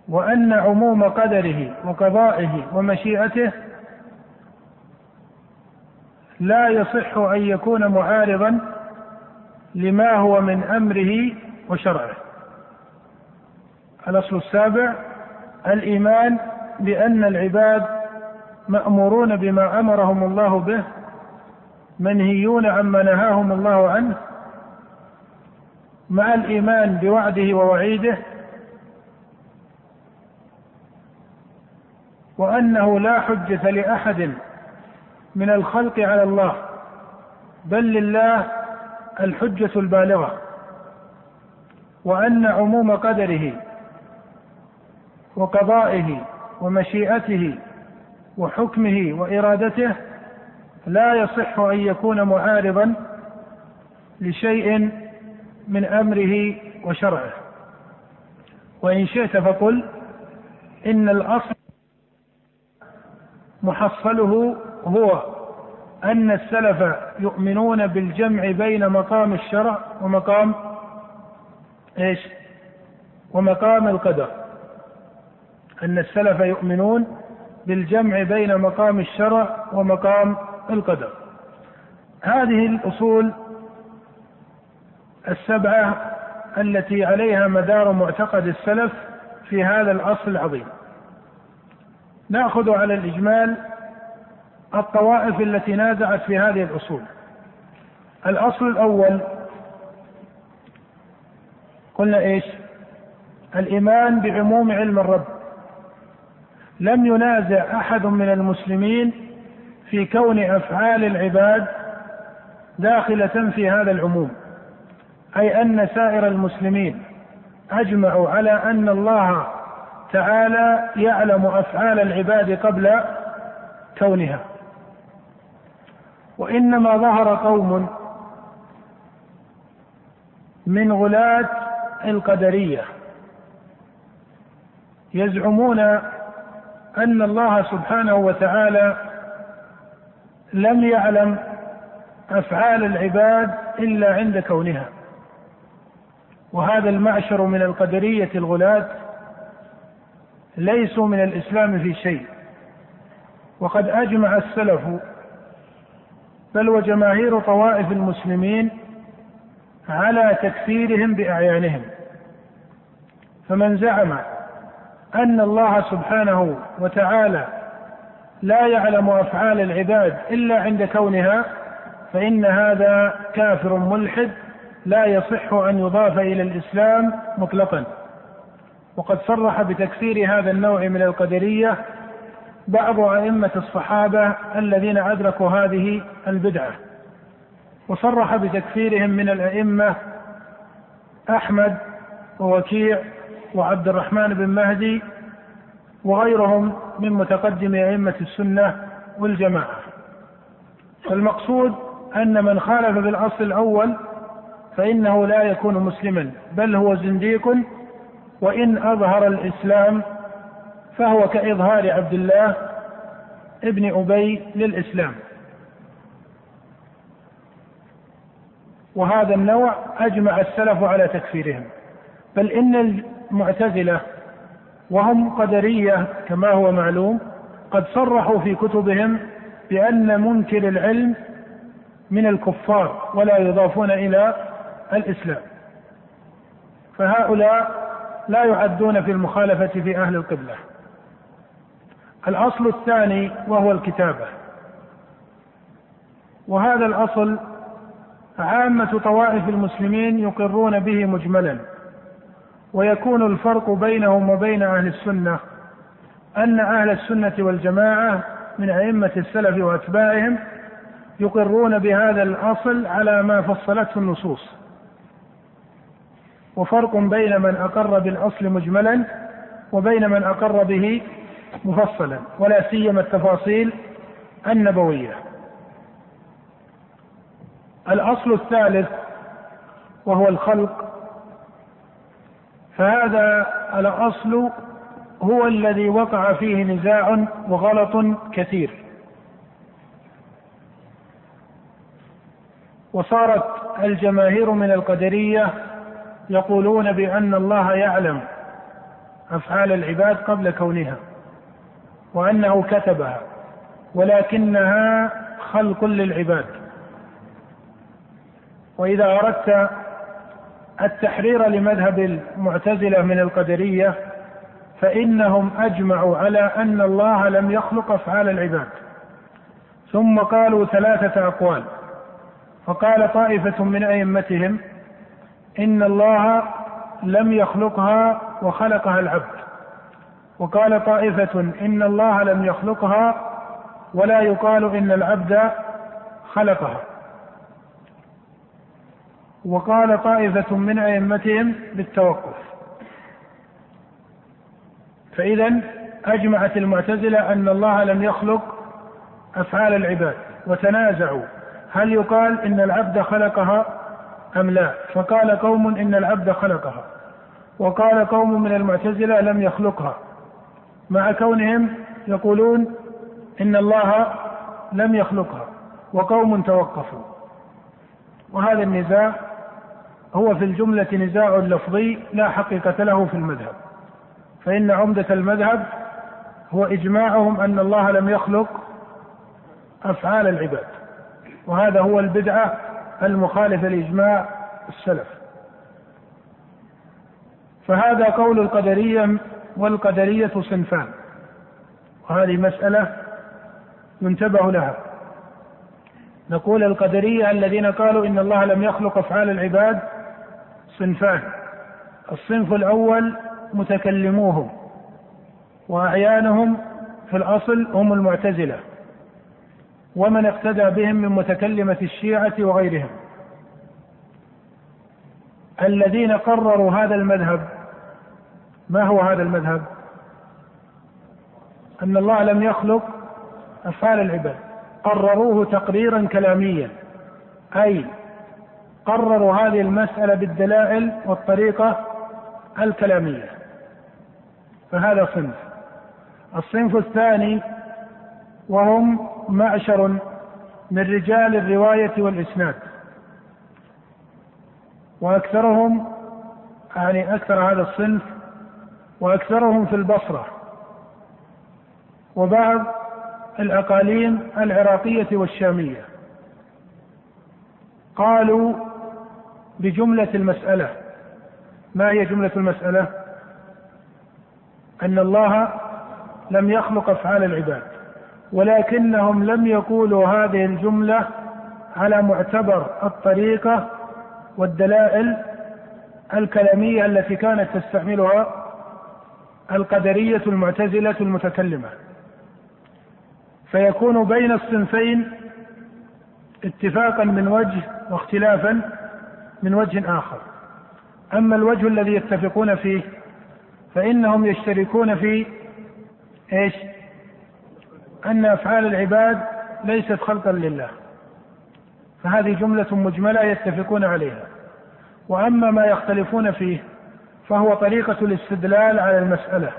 وأن عموم قدره وقضائه ومشيئته لا يصح أن يكون معارضا لما هو من أمره وشرعه. الأصل السابع الإيمان بأن العباد مأمورون بما أمرهم الله به منهيون عما نهاهم الله عنه مع الإيمان بوعده ووعيده وأنه لا حجة لأحد من الخلق على الله بل لله الحجة البالغة وأن عموم قدره وقضائه ومشيئته وحكمه وإرادته لا يصح أن يكون معارضا لشيء من أمره وشرعه. وإن شئت فقل إن الأصل محصله هو أن السلف يؤمنون بالجمع بين مقام الشرع ومقام إيش؟ ومقام القدر. أن السلف يؤمنون بالجمع بين مقام الشرع ومقام القدر. هذه الأصول السبعة التي عليها مدار معتقد السلف في هذا الأصل العظيم. نأخذ على الإجمال الطوائف التي نازعت في هذه الأصول. الأصل الأول قلنا إيش؟ الإيمان بعموم علم الرب. لم ينازع أحد من المسلمين في كون أفعال العباد داخلة في هذا العموم أي أن سائر المسلمين أجمعوا على أن الله تعالى يعلم أفعال العباد قبل كونها. وإنما ظهر قوم من غلاة القدرية يزعمون أن الله سبحانه وتعالى لم يعلم أفعال العباد إلا عند كونها. وهذا المعشر من القدرية الغلاة ليسوا من الإسلام في شيء. وقد أجمع السلف بل وجماهير طوائف المسلمين على تكفيرهم بأعيانهم. فمن زعم أن الله سبحانه وتعالى لا يعلم أفعال العباد إلا عند كونها فإن هذا كافر ملحد لا يصح أن يضاف إلى الإسلام مطلقا. وقد صرح بتكفير هذا النوع من القدرية بعض أئمة الصحابة الذين أدركوا هذه البدعة. وصرح بتكفيرهم من الأئمة أحمد ووكيع وعبد الرحمن بن مهدي وغيرهم من متقدم أئمة السنة والجماعة. فالمقصود أن من خالف بالاصل الأول فإنه لا يكون مسلما بل هو زنديق وإن أظهر الإسلام فهو كإظهار عبد الله ابن أبي للإسلام. وهذا النوع أجمع السلف على تكفيرهم بل إن المعتزلة وهم قدرية كما هو معلوم قد صرحوا في كتبهم بأن منكر العلم من الكفار ولا يضافون إلى الإسلام. فهؤلاء لا يعدون في المخالفة في أهل القبلة. الأصل الثاني وهو الكتابة. وهذا الأصل عامة طوائف المسلمين يقرون به مجملا. ويكون الفرق بينهم وبين أهل السنة أن أهل السنة والجماعة من أئمة السلف وأتباعهم يقرون بهذا الأصل على ما فصلته النصوص. وفرق بين من أقر بالأصل مجملا وبين من أقر به مفصلا ولا سيما التفاصيل النبوية. الأصل الثالث وهو الخلق. فهذا الأصل هو الذي وقع فيه نزاع وغلط كثير. وصارت الجماهير من القدرية يقولون بأن الله يعلم أفعال العباد قبل كونها وأنه كتبها ولكنها خلق للعباد. وإذا أردت التحرير لمذهب المعتزلة من القدرية فإنهم أجمعوا على أن الله لم يخلق أفعال العباد. ثم قالوا ثلاثة أقوال فقال طائفة من أئمتهم إن الله لم يخلقها وخلقها العبد. وقال طائفة إن الله لم يخلقها ولا يقال إن العبد خلقها. وقال طائفة من أئمتهم بالتوقف. فإذا أجمعت المعتزلة أن الله لم يخلق أفعال العباد وتنازعوا. هل يقال إن العبد خلقها؟ أم لا؟ فقال قوم إن العبد خلقها وقال قوم من المعتزلة لم يخلقها. مع كونهم يقولون إن الله لم يخلقها وقوم توقفوا. وهذا النزاع هو في الجملة نزاع لفظي لا حقيقة له في المذهب. فإن عمدة المذهب هو إجماعهم أن الله لم يخلق أفعال العباد وهذا هو البدعة المخالفة لإجماع السلف. فهذا قول القدرية والقدرية صنفان وهذه مسألة ينتبه لها. نقول القدرية الذين قالوا إن الله لم يخلق أفعال العباد صنفان الصنف الأول متكلموهم وأعيانهم في الأصل هم المعتزلة. ومن اقتدى بهم من متكلمة الشيعة وغيرهم. الذين قرروا هذا المذهب ما هو هذا المذهب؟ أن الله لم يخلق أفعال العباد. قرروه تقريرا كلاميا. أي قرروا هذه المسألة بالدلائل والطريقة الكلامية. فهذا صنف. الصنف الثاني وهم معشر من رجال الرواية والإسناد. وأكثرهم يعني أكثر هذا الصنف وأكثرهم في البصرة. وبعض الأقاليم العراقية والشامية. قالوا بجملة المسألة. ما هي جملة المسألة؟ أن الله لم يخلق أفعال العباد. ولكنهم لم يقولوا هذه الجملة على معتبر الطريقة والدلائل الكلامية التي كانت تستعملها القدرية المعتزلة المتكلمة فيكون بين الصنفين اتفاقا من وجه واختلافا من وجه آخر أما الوجه الذي يتفقون فيه فإنهم يشتركون في إيش؟ أن أفعال العباد ليست خلقا لله فهذه جملة مجملة يتفقون عليها. وأما ما يختلفون فيه فهو طريقة الاستدلال على المسألة.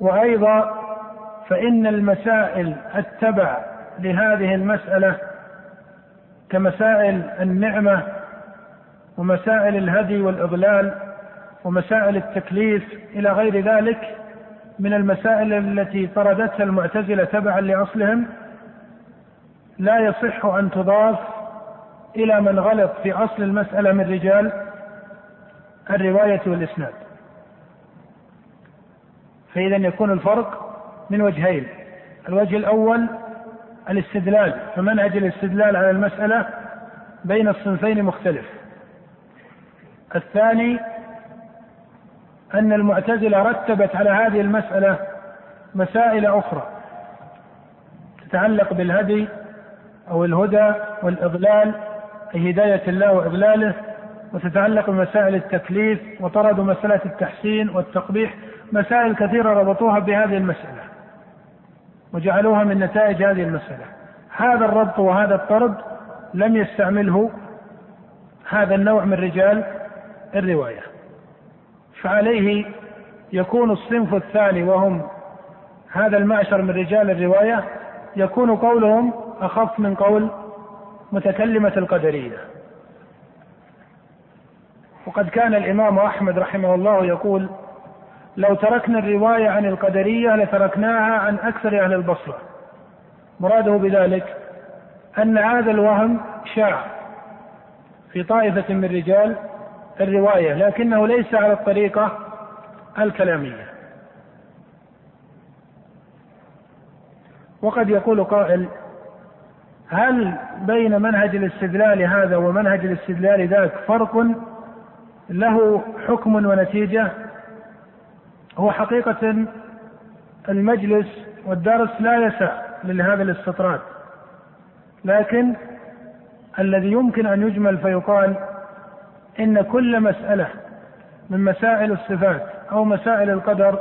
وأيضا فإن المسائل التبع لهذه المسألة كمسائل النعمة ومسائل الهدي والإضلال ومسائل التكليف إلى غير ذلك من المسائل التي طردتها المعتزلة تبعا لأصلهم لا يصح أن تضاف إلى من غلط في أصل المسألة من رجال الرواية والإسناد. فإذا يكون الفرق من وجهين. الوجه الأول الاستدلال فمنهج الاستدلال على المسألة بين الصنفين مختلف. الثاني أن المعتزلة رتبت على هذه المسألة مسائل أخرى تتعلق بالهدي أو الهدى والإضلال أي هداية الله وإضلاله وتتعلق بمسائل التكليف وطردوا مسألة التحسين والتقبيح مسائل كثيرة ربطوها بهذه المسألة وجعلوها من نتائج هذه المسألة. هذا الربط وهذا الطرد لم يستعمله هذا النوع من رجال الرواية. فعليه يكون الصنف الثاني وهم هذا المعشر من رجال الرواية يكون قولهم أخف من قول متكلمة القدرية. وقد كان الإمام أحمد رحمه الله يقول لو تركنا الرواية عن القدرية لتركناها عن أكثر أهل البصرة. مراده بذلك أن هذا الوهم شاع في طائفة من رجال الرواية لكنه ليس على الطريقة الكلامية. وقد يقول قائل هل بين منهج الاستدلال هذا ومنهج الاستدلال ذاك فرق له حكم ونتيجة؟ هو حقيقة المجلس والدرس لا يسع لهذا الاستطراد لكن الذي يمكن أن يجمل فيقال إن كل مسألة من مسائل الصفات أو مسائل القدر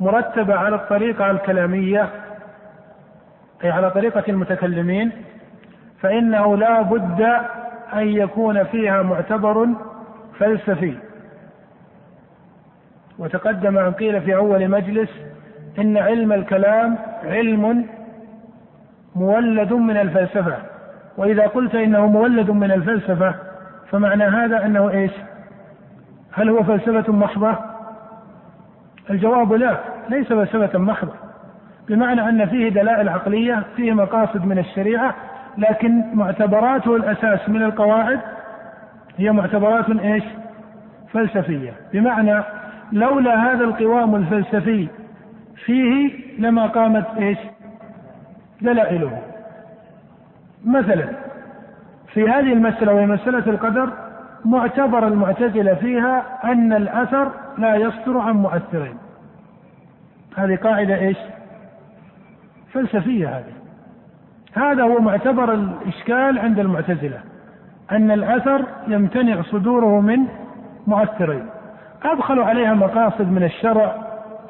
مرتبة على الطريقة الكلامية أي على طريقة المتكلمين فإنه لا بد أن يكون فيها معتبر فلسفي. وتقدم أن قيل في أول مجلس إن علم الكلام علم مولد من الفلسفة. وإذا قلت إنه مولد من الفلسفة فمعنى هذا أنه إيش هل هو فلسفة محضة الجواب لا ليس فلسفة محضة بمعنى أن فيه دلائل عقلية فيه مقاصد من الشريعة لكن معتبراته الأساس من القواعد هي معتبرات إيش؟ فلسفية بمعنى لولا هذا القوام الفلسفي فيه لما قامت إيش؟ دلائله مثلا في هذه المسألة وهي مسألة القدر معتبر المعتزلة فيها أن الأثر لا يصدر عن مؤثرين. هذه قاعدة إيش؟ فلسفية هذه. هذا هو معتبر الإشكال عند المعتزلة أن الأثر يمتنع صدوره من مؤثرين. أدخلوا عليها مقاصد من الشرع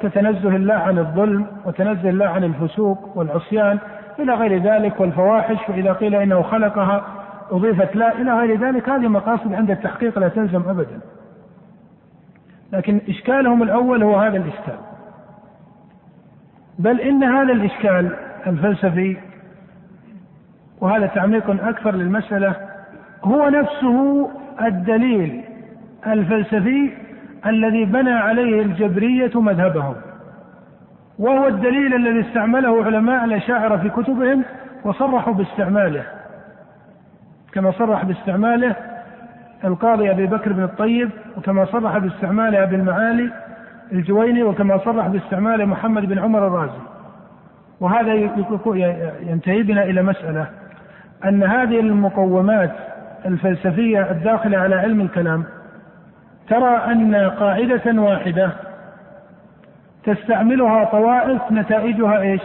كتنزه الله عن الظلم وتنزه الله عن الفسوق والعصيان إلى غير ذلك والفواحش وإذا قيل إنه خلقها أضيفت لا إلى غير ذلك هذه مقاصد عند التحقيق لا تلزم أبدا. لكن إشكالهم الأول هو هذا الإشكال. بل إن هذا الإشكال الفلسفي وهذا تعميق أكثر للمسألة هو نفسه الدليل الفلسفي الذي بنى عليه الجبرية مذهبهم. وهو الدليل الذي استعمله علماء الأشاعرة في كتبهم وصرحوا باستعماله. كما صرح باستعماله القاضي أبي بكر بن الطيب وكما صرح باستعماله أبي المعالي الجويني وكما صرح باستعماله محمد بن عمر الرازي وهذا ينتهي بنا إلى مسألة أن هذه المقومات الفلسفية الداخلة على علم الكلام ترى أن قاعدة واحدة تستعملها طوائف نتائجها إيش؟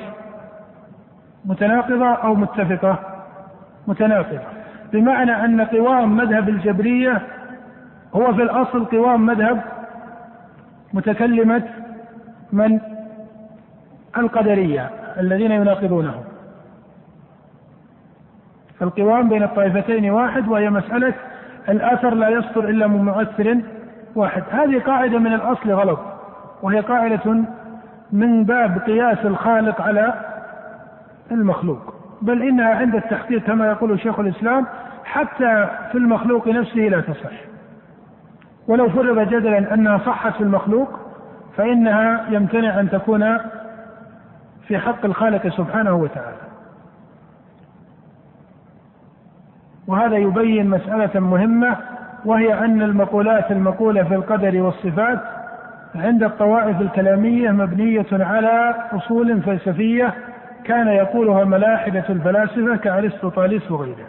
متناقضة أو متفقة؟ متناقضة بمعنى أن قوام مذهب الجبرية هو في الأصل قوام مذهب متكلمة من القدرية الذين يناقضونه. فالقوام بين الطائفتين واحد وهي مسألة الأثر لا يصدر إلا من مؤثر واحد. هذه قاعدة من الأصل غلط وهي قاعدة من باب قياس الخالق على المخلوق. بل إنها عند التحقيق كما يقول شيخ الإسلام حتى في المخلوق نفسه لا تصح. ولو فرض جدلا أنها صحت في المخلوق فإنها يمتنع أن تكون في حق الخالق سبحانه وتعالى. وهذا يبين مسألة مهمة وهي أن المقولات المقولة في القدر والصفات عند الطوائف الكلامية مبنية على أصول فلسفية كان يقولها ملاحدة الفلاسفة كأرسطو طاليس وغيره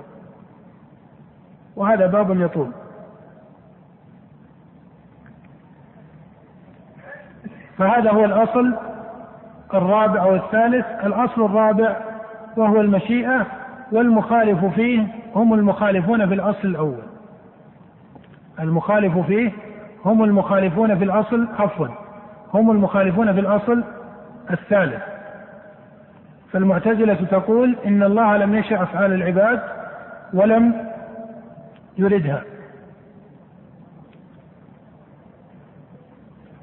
وهذا باب يطول. فهذا هو الأصل الرابع أو الثالث. الأصل الرابع وهو المشيئة والمخالف فيه هم المخالفون في الأصل الأول. المخالف فيه هم المخالفون في الأصل عفوا هم المخالفون في الأصل الثالث. فالمعتزلة تقول إن الله لم يشاء أفعال العباد ولم يردها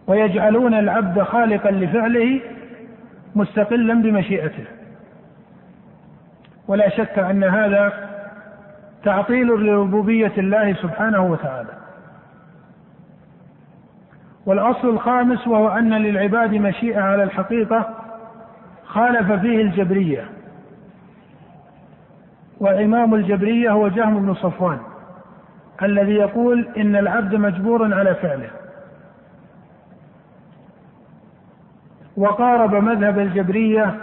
ويجعلون العبد خالقا لفعله مستقلا بمشيئته. ولا شك أن هذا تعطيل لربوبية الله سبحانه وتعالى. والأصل الخامس وهو أن للعباد مشيئة على الحقيقة خالف فيه الجبرية. وإمام الجبرية هو جهم بن صفوان. الذي يقول إن العبد مجبور على فعله. وقارب مذهب الجبرية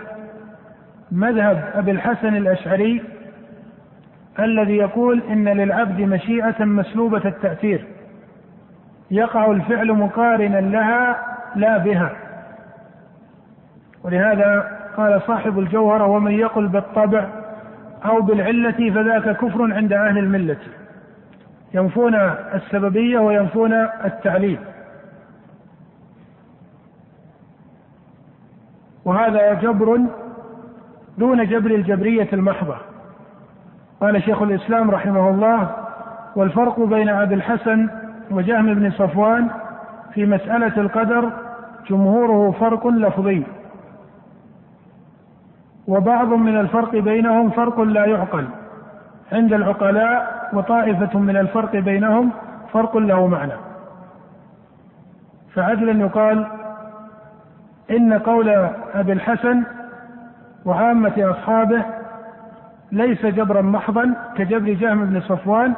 مذهب أبي الحسن الأشعري الذي يقول إن للعبد مشيئة مسلوبة التأثير. يقع الفعل مقارنا لها لا بها. ولهذا قال صاحب الجوهر ومن يقل بالطبع أو بالعلة فذاك كفر عند أهل الملة. ينفون السببية وينفون التعليل. وهذا جبر دون جبر الجبرية المحضة. قال شيخ الإسلام رحمه الله والفرق بين أبي الحسن وجهم بن صفوان في مسألة القدر جمهوره فرق لفظي. وبعض من الفرق بينهم فرق لا يعقل. عند العقلاء وطائفة من الفرق بينهم فرق له معنى. فعدلا يقال إن قول أبي الحسن وعامة أصحابه ليس جبرا محضا كجبر جهم بن صفوان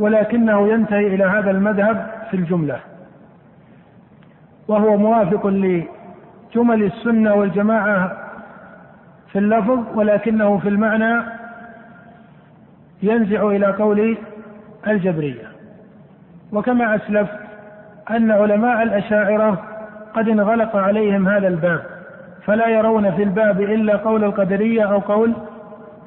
ولكنه ينتهي إلى هذا المذهب في الجملة. وهو موافق لجمل السنة والجماعة في اللفظ ولكنه في المعنى ينزع إلى قول الجبرية. وكما أسلفت أن علماء الأشاعرة قد انغلق عليهم هذا الباب فلا يرون في الباب إلا قول القدرية أو قول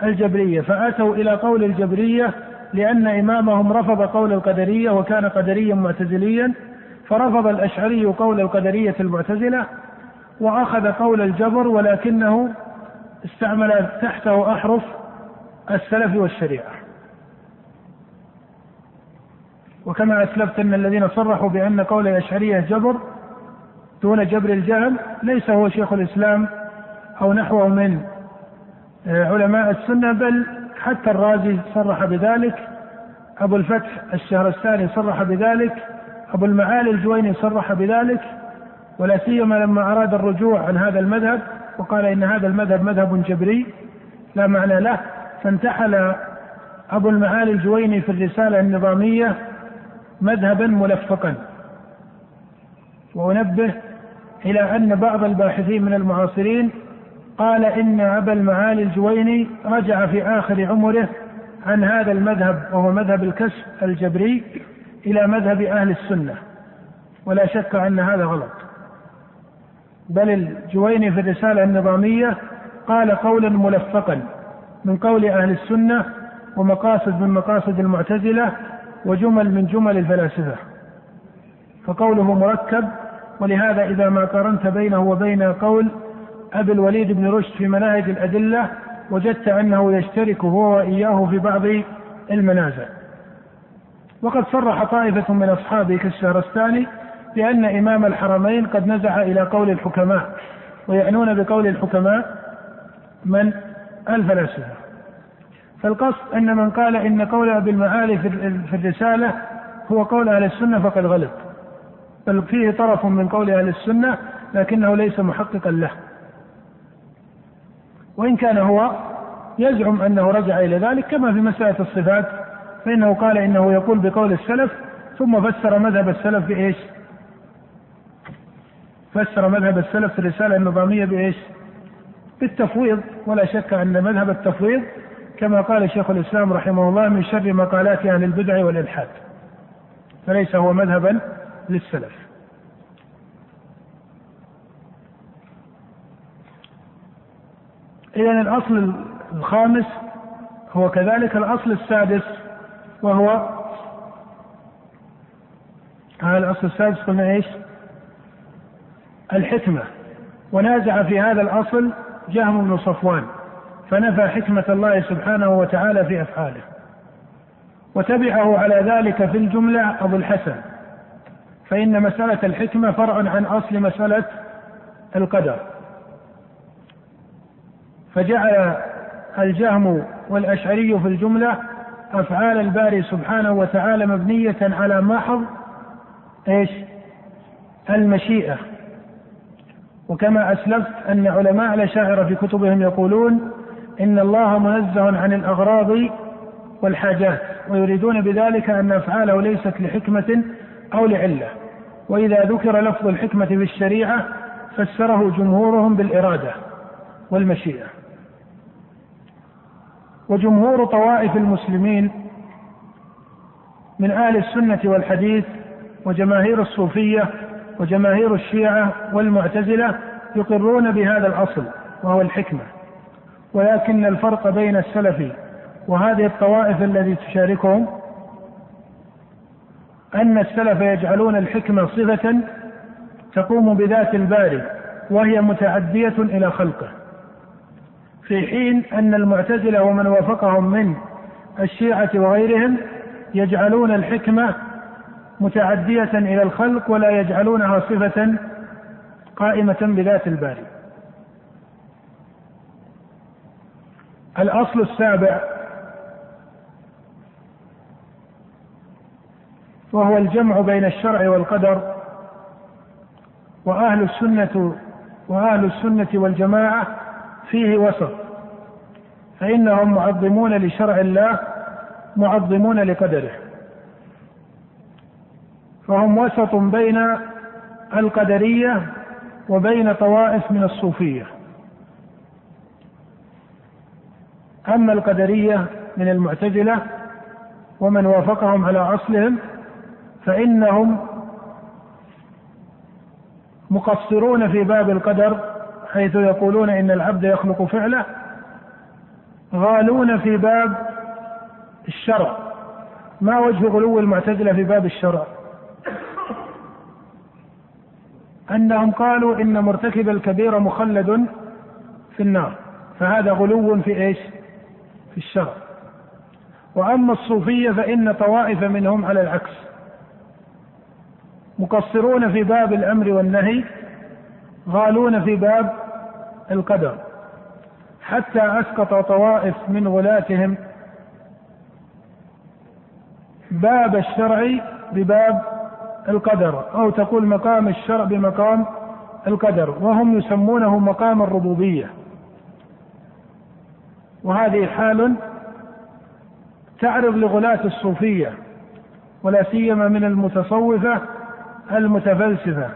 الجبرية. فأتوا إلى قول الجبرية لأن إمامهم رفض قول القدرية وكان قدريا معتزليا فرفض الأشعري قول القدرية المعتزلة وأخذ قول الجبر ولكنه استعمل تحته أحرف السلف والشريعة. وكما أسلفت أن الذين صرحوا بأن قول الأشعرية جبر دون جبر الجهل ليس هو شيخ الإسلام أو نحوه من آه، علماء السنة بل حتى الرازي صرح بذلك أبو الفتح الشهرستاني صرح بذلك أبو المعالي الجويني صرح بذلك ولا سيما لما أراد الرجوع عن هذا المذهب وقال إن هذا المذهب مذهب جبري لا معنى له. فانتحل أبو المعالي الجويني في الرسالة النظامية مذهبا ملفقا. وأنبه إلى أن بعض الباحثين من المعاصرين قال إن أبا المعالي الجويني رجع في آخر عمره عن هذا المذهب وهو مذهب الكشف الجبري إلى مذهب أهل السنة. ولا شك أن هذا غلط. بل الجويني في الرسالة النظامية قال قولا ملفقا. من قول أهل السنة ومقاصد من مقاصد المعتزلة وجمل من جمل الفلاسفة. فقوله مركب ولهذا إذا ما قارنت بينه وبين قول أبي الوليد بن رشد في مناهج الأدلة وجدت أنه يشترك هو وإياه في بعض المنازع وقد صرح طائفة من أصحابه كالشهرستاني بأن إمام الحرمين قد نزع إلى قول الحكماء ويعنون بقول الحكماء من الفلاسفة فالقصد أن من قال إن قول أبي المعالي في الرسالة هو قول أهل السنة فقد غلط بل فيه طرف من قول أهل السنة لكنه ليس محققا له وإن كان هو يزعم أنه رجع إلى ذلك كما في مسألة الصفات فإنه قال إنه يقول بقول السلف ثم فسر مذهب السلف بإيش؟ فسر مذهب السلف في الرسالة النظامية بإيش؟ بالتفويض ولا شك أن مذهب التفويض كما قال شيخ الإسلام رحمه الله من شر مقالات أهل البدع والإلحاد فليس هو مذهبا للسلف إذا الأصل الخامس هو كذلك الأصل السادس وهو هذا الأصل السادس قلنا إيش؟ الحكمة ونازع في هذا الأصل جهم بن صفوان فنفى حكمة الله سبحانه وتعالى في أفعاله. وتبعه على ذلك في الجملة أبو الحسن. فإن مسألة الحكمة فرع عن أصل مسألة القدر. فجعل الجهم والأشعري في الجملة أفعال الباري سبحانه وتعالى مبنية على محض إيش؟ المشيئة. وكما أسلفت أن علماء الأشاعرة في كتبهم يقولون إن الله منزه عن الأغراض والحاجات ويريدون بذلك أن أفعاله ليست لحكمة أو لعلة. وإذا ذكر لفظ الحكمة في الشريعة فسره جمهورهم بالإرادة والمشيئة. وجمهور طوائف المسلمين من أهل السنة والحديث وجماهير الصوفية وجماهير الشيعة والمعتزلة يقرون بهذا الأصل وهو الحكمة. ولكن الفرق بين السلف وهذه الطوائف التي تشاركهم أن السلف يجعلون الحكمة صفة تقوم بذات الباري وهي متعدية إلى خلقه. في حين أن المعتزلة ومن وافقهم من الشيعة وغيرهم يجعلون الحكمة متعدية إلى الخلق ولا يجعلونها صفة قائمة بذات الباري. الأصل السابع وهو الجمع بين الشرع والقدر وأهل السنة وأهل السنة والجماعة فيه وسط فإنهم معظمون لشرع الله معظمون لقدره فهم وسط بين القدرية وبين طوائف من الصوفية. أما القدرية من المعتزلة ومن وافقهم على أصلهم فإنهم مقصرون في باب القدر حيث يقولون إن العبد يخلق فعله غالون في باب الشرع. ما وجه غلو المعتزلة في باب الشرع؟ أنهم قالوا إن مرتكب الكبيرة مخلد في النار فهذا غلو في إيش؟ في الشرع. وأما الصوفية فإن طوائف منهم على العكس. مقصرون في باب الأمر والنهي غالون في باب القدر. حتى أسقط طوائف من غلاتهم باب الشرع بباب القدر أو تقول مقام الشرع بمقام القدر وهم يسمونه مقام الربوبية. وهذه حال تعرض لغلاة الصوفية ولا سيما من المتصوفة المتفلسفة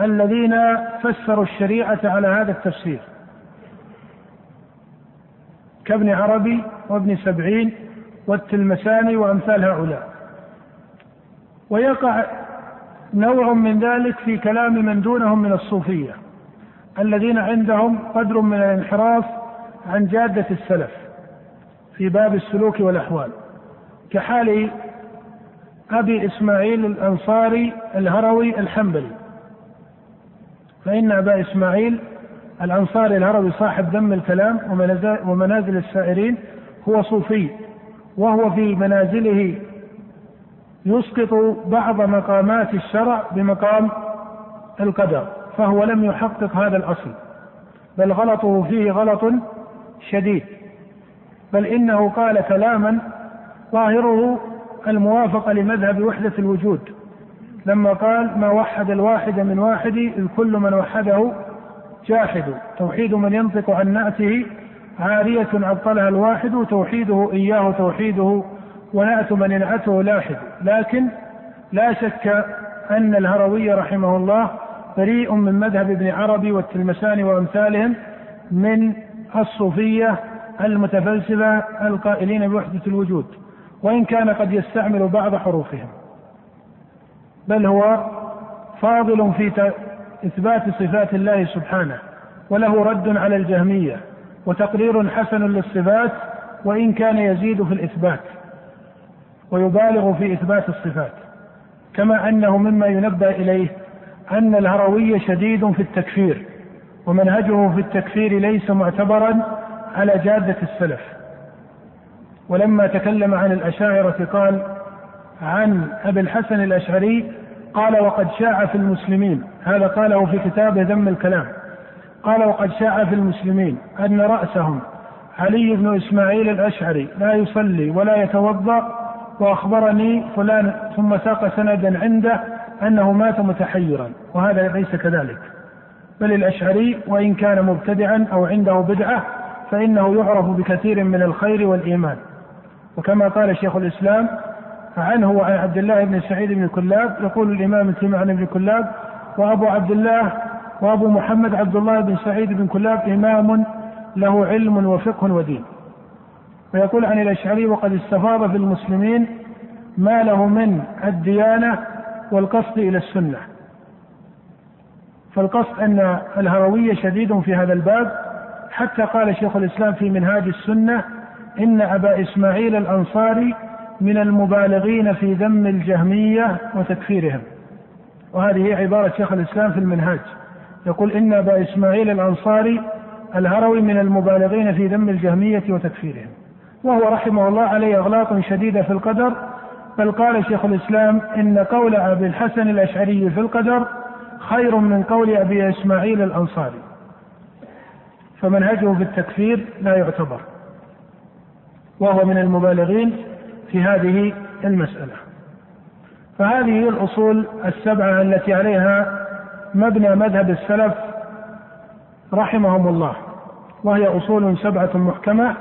الذين فسروا الشريعة على هذا التفسير. كابن عربي وابن سبعين والتلمساني وأمثال هؤلاء. ويقع نوع من ذلك في كلام من دونهم من الصوفية الذين عندهم قدر من الانحراف عن جادة السلف في باب السلوك والأحوال. كحال أبي إسماعيل الأنصاري الهروي الحنبلي. فإن أبا إسماعيل الأنصاري الهروي صاحب ذم الكلام ومنازل السائرين هو صوفي وهو في منازله يسقط بعض مقامات الشرع بمقام القدر فهو لم يحقق هذا الأصل. بل غلطه فيه غلط شديد. بل إنه قال كلاما ظاهره الموافقة لمذهب وحدة الوجود. لما قال ما وحد الواحد من واحد إذ كل من وحده جاحد. توحيد من ينطق عن نعته عارية عطلها الواحد توحيده إياه توحيده ونعت من ينعته لاحد. لكن لا شك أن الهروي رحمه الله بريء من مذهب ابن عربي والتلمساني وأمثالهم من الصوفية المتفلسفة القائلين بوحدة الوجود وإن كان قد يستعمل بعض حروفهم. بل هو فاضل في إثبات صفات الله سبحانه وله رد على الجهمية وتقرير حسن للصفات وإن كان يزيد في الإثبات. ويبالغ في إثبات الصفات. كما أنه مما ينبه إليه أن الهروي شديد في التكفير ومنهجه في التكفير ليس معتبرا على جادة السلف. ولما تكلم عن الأشاعرة قال عن أبي الحسن الأشعري قال وقد شاع في المسلمين هذا قاله في كتابه ذم الكلام. قال وقد شاع في المسلمين أن رأسهم علي بن إسماعيل الأشعري لا يصلي ولا يتوضأ وأخبرني فلان ثم ساق سندا عنده أنه مات متحيرا وهذا ليس كذلك. بل الأشعري وإن كان مبتدعا أو عنده بدعة فإنه يعرف بكثير من الخير والإيمان. وكما قال شيخ الإسلام عنه وعن عبد الله بن سعيد بن كلاب يقول الإمام عن ابن كلاب وأبو عبد الله وأبو محمد عبد الله بن سعيد بن كلاب إمام له علم وفقه ودين. ويقول عن الأشعري وقد استفاض في المسلمين ما له من الديانة والقصد إلى السنة. فالقصد أن الهروية شديد في هذا الباب. حتى قال شيخ الإسلام في منهاج السنة إن أبا إسماعيل الأنصاري من المبالغين في ذم الجهمية وتكفيرهم. وهذه عبارة شيخ الإسلام في المنهاج. يقول إن أبا إسماعيل الأنصاري الهروي من المبالغين في ذم الجهمية وتكفيرهم. وهو رحمه الله عليه أغلاط شديدة في القدر بل قال شيخ الإسلام إن قول أبي الحسن الأشعري في القدر خير من قول أبي إسماعيل الأنصاري. فمنهجه في التكفير لا يعتبر. وهو من المبالغين في هذه المسألة. فهذه هي الأصول السبعة التي عليها مبنى مذهب السلف رحمهم الله وهي أصول سبعة محكمة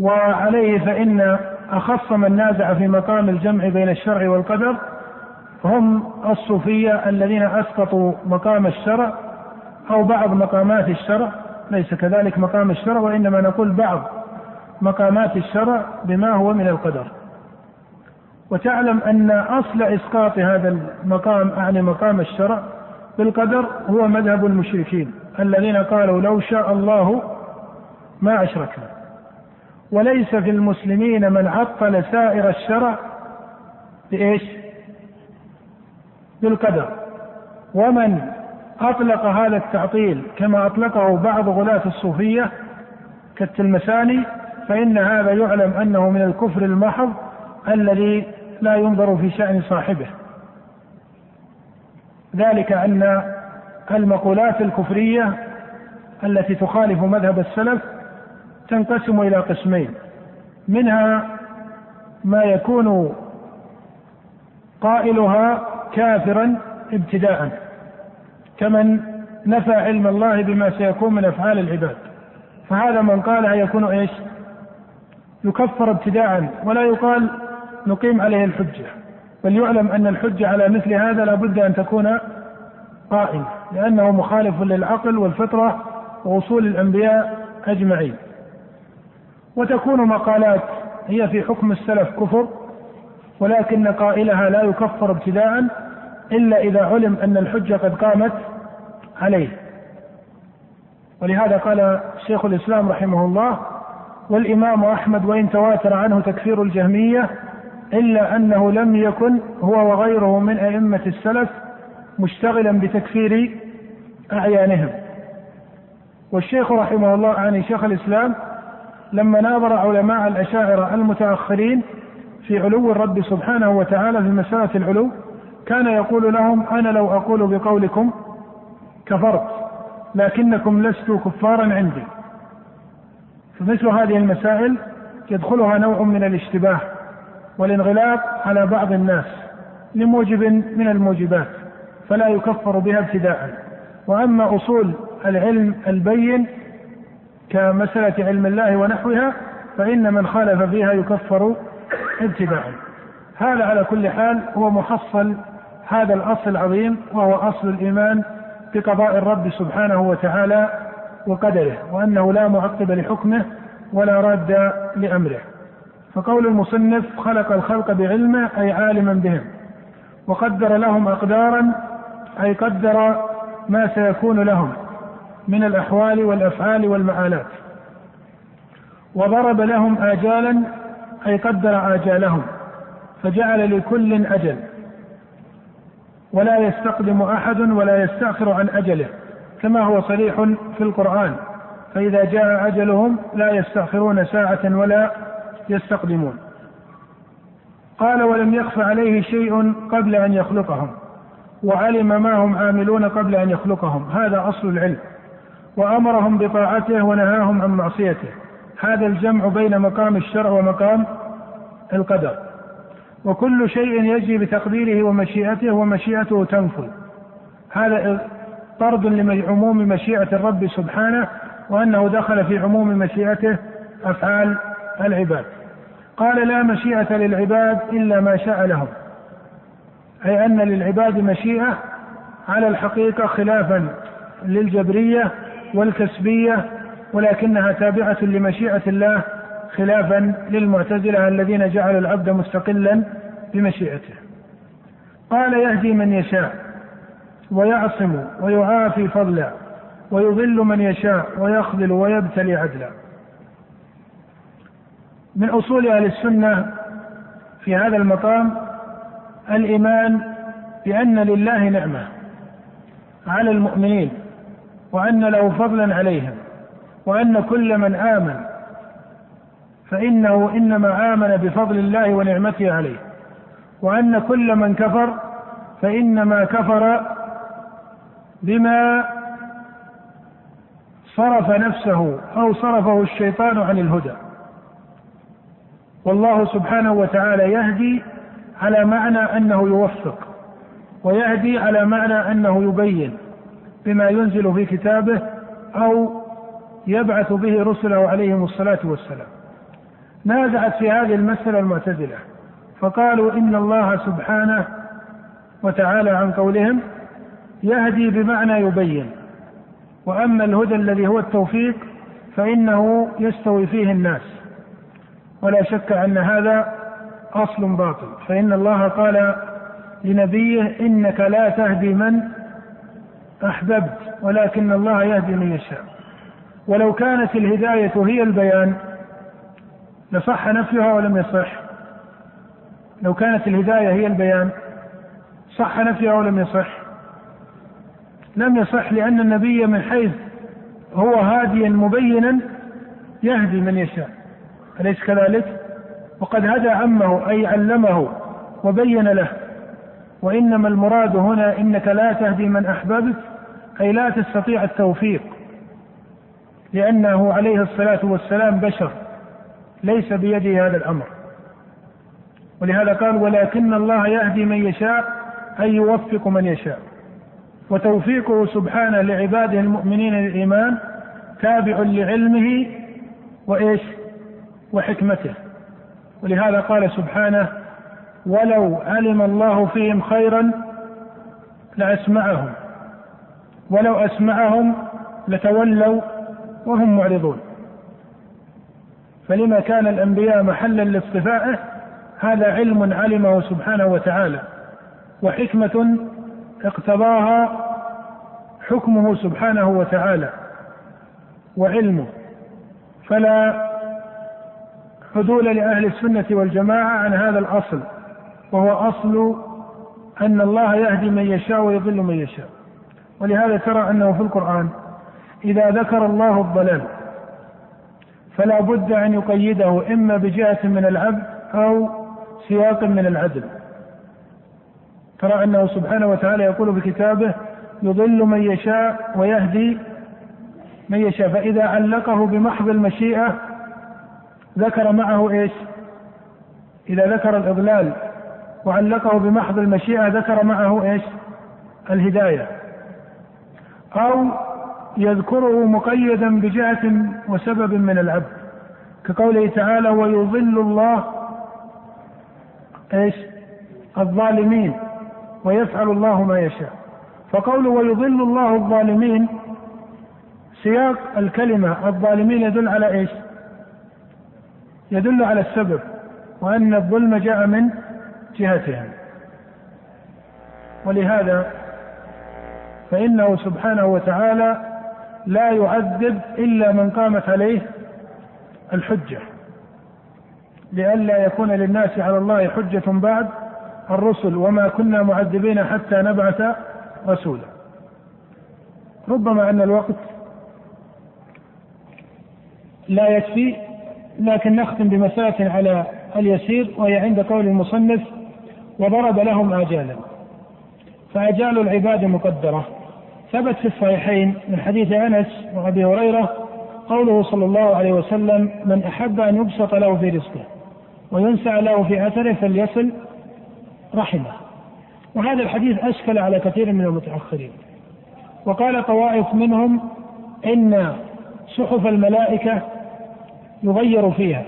وعليه فإن أخص من نازع في مقام الجمع بين الشرع والقدر هم الصوفية الذين أسقطوا مقام الشرع أو بعض مقامات الشرع ليس كذلك مقام الشرع وإنما نقول بعض مقامات الشرع بما هو من القدر. وتعلم أن أصل إسقاط هذا المقام أعني مقام الشرع بالقدر هو مذهب المشركين الذين قالوا لو شاء الله ما أشركنا. وليس في المسلمين من عطل سائر الشرع بإيش؟ بالقدر ومن أطلق هذا التعطيل كما أطلقه بعض غلاة الصوفية كالتلمساني فإن هذا يعلم أنه من الكفر المحض الذي لا ينظر في شأن صاحبه ذلك أن المقولات الكفرية التي تخالف مذهب السلف تنقسم إلى قسمين. منها ما يكون قائلها كافرا ابتداء كمن نفى علم الله بما سيكون من أفعال العباد. فهذا من قالها يكون إيش؟ يكفر ابتداء ولا يقال نقيم عليه الحجة. بل يعلم أن الحجة على مثل هذا لابد أن تكون قائمة لأنه مخالف للعقل والفطرة وأصول الأنبياء أجمعين. وتكون مقالات هي في حكم السلف كفر ولكن قائلها لا يكفر ابتداء إلا إذا علم أن الحجة قد قامت عليه. ولهذا قال شيخ الإسلام رحمه الله والإمام أحمد وإن تواتر عنه تكفير الجهمية إلا أنه لم يكن هو وغيره من أئمة السلف مشتغلا بتكفير أعيانهم. والشيخ رحمه الله يعني شيخ الإسلام لما ناظر علماء الأشاعرة المتأخرين في علو الرب سبحانه وتعالى في مسألة العلو كان يقول لهم أنا لو أقول بقولكم كفرت لكنكم لستوا كفارا عندي. فمثل هذه المسائل يدخلها نوع من الاشتباه والانغلاق على بعض الناس لموجب من الموجبات فلا يكفر بها ابتداء. وأما أصول العلم البين كمسألة علم الله ونحوها فإن من خالف فيها يكفر ابتداء هذا على كل حال هو محصل هذا الأصل العظيم وهو أصل الإيمان بقضاء الرب سبحانه وتعالى وقدره وأنه لا معقب لحكمه ولا راد لأمره. فقول المصنف خلق الخلق بعلمه أي عالما بهم وقدر لهم أقدارا أي قدر ما سيكون لهم. من الأحوال والأفعال والمآلات. وضرب لهم اجالا أي قدر آجالهم فجعل لكل أجل. ولا يستقدم أحد ولا يستأخر عن أجله كما هو صريح في القرآن. فإذا جاء أجلهم لا يستأخرون ساعة ولا يستقدمون. قال ولم يخف عليه شيء قبل أن يخلقهم وعلم ما هم عاملون قبل أن يخلقهم. هذا أصل العلم. وأمرهم بطاعته ونهاهم عن معصيته. هذا الجمع بين مقام الشرع ومقام القدر. وكل شيء يجري بتقديره ومشيئته ومشيئته تنفذ. هذا طرد لعموم مشيئة الرب سبحانه وأنه دخل في عموم مشيئته أفعال العباد. قال لا مشيئة للعباد إلا ما شاء لهم. أي أن للعباد مشيئة على الحقيقة خلافا للجبرية والكسبية ولكنها تابعة لمشيئة الله خلافا للمعتزلة الذين جعلوا العبد مستقلا بمشيئته. قال يهدي من يشاء ويعصم ويعافي فضلا ويضل من يشاء ويخذل ويبتلي عدلا. من أصول أهل السنة في هذا المقام الإيمان بأن لله نعمة على المؤمنين. وأن له فضلا عليهم وأن كل من آمن فإنه إنما آمن بفضل الله ونعمته عليه. وأن كل من كفر فإنما كفر بما صرف نفسه أو صرفه الشيطان عن الهدى. والله سبحانه وتعالى يهدي على معنى أنه يوفق ويهدي على معنى أنه يبين. بما ينزل في كتابه أو يبعث به رسله عليهم الصلاة والسلام. نازعت في هذه المسألة المعتزلة فقالوا إن الله سبحانه وتعالى عن قولهم يهدي بمعنى يبين وأما الهدى الذي هو التوفيق فإنه يستوي فيه الناس ولا شك أن هذا أصل باطل فإن الله قال لنبيه إنك لا تهدي من أحببت ولكن الله يهدي من يشاء. ولو كانت الهداية هي البيان لصح نفيها ولم يصح. لو كانت الهداية هي البيان صح نفيها ولم يصح. لم يصح لأن النبي من حيث هو هاديا مبينا يهدي من يشاء. أليس كذلك؟ وقد هدى عمه أي علمه وبين له. وإنما المراد هنا إنك لا تهدي من أحببت أي لا تستطيع التوفيق لأنه عليه الصلاة والسلام بشر ليس بيده هذا الأمر. ولهذا قال ولكن الله يهدي من يشاء أي يوفق من يشاء. وتوفيقه سبحانه لعباده المؤمنين للإيمان تابع لعلمه وإيش؟ وحكمته. ولهذا قال سبحانه ولو علم الله فيهم خيرا لأسمعهم. ولو أسمعهم لتولوا وهم معرضون. فلما كان الأنبياء محلا لاصطفائه هذا علم علمه سبحانه وتعالى وحكمة اقتضاها حكمه سبحانه وتعالى وعلمه. فلا حدول لأهل السنة والجماعة عن هذا الأصل. وهو أصل أن الله يهدي من يشاء ويضل من يشاء. ولهذا ترى أنه في القرآن إذا ذكر الله الضلال فلا بد أن يقيده إما بجهة من العبد أو سياق من العدل. ترى أنه سبحانه وتعالى يقول في كتابه يضل من يشاء ويهدي من يشاء. فإذا علقه بمحض المشيئة ذكر معه إيش؟ إذا ذكر الإضلال وعلقه بمحض المشيئة ذكر معه إيش؟ الهداية أو يذكره مقيدا بجهة وسبب من العبد كقوله تعالى ويضل الله إيش؟ الظالمين ويفعل الله ما يشاء فقوله ويضل الله الظالمين سياق الكلمة الظالمين يدل على إيش؟ يدل على السبب وأن الظلم جاء من جهتهم ولهذا فإنه سبحانه وتعالى لا يعذب إلا من قامت عليه الحجة لئلا يكون للناس على الله حجة بعد الرسل وما كنا معذبين حتى نبعث رسولا. ربما أن الوقت لا يكفي لكن نختم بمسألة على اليسير وهي عند قول المصنف وضرب لهم آجالا. فآجال العباد مقدرة. ثبت في الصحيحين من حديث أنس وأبي هريرة قوله صلى الله عليه وسلم من أحب أن يبسط له في رزقه وينسع له في أثره فليصل رحمه. وهذا الحديث أشكل على كثير من المتأخرين. وقال طوائف منهم إن صحف الملائكة يغير فيها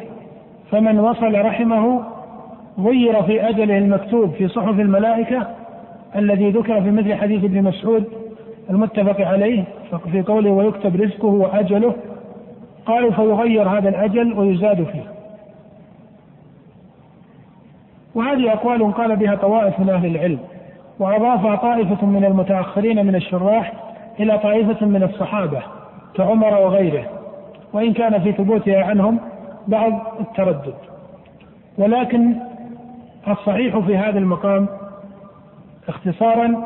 فمن وصل رحمه غير في أجله المكتوب في صحف الملائكة الذي ذكر في مثل حديث ابن مسعود المتفق عليه في قوله ويكتب رزقه وأجله قالوا فيغير هذا الأجل ويزاد فيه وهذه أقوال قال بها طوائف من أهل العلم وأضافها طائفة من المتأخرين من الشراح إلى طائفة من الصحابة كعمر وغيره وإن كان في ثبوتها عنهم بعض التردد. ولكن الصحيح في هذا المقام اختصارا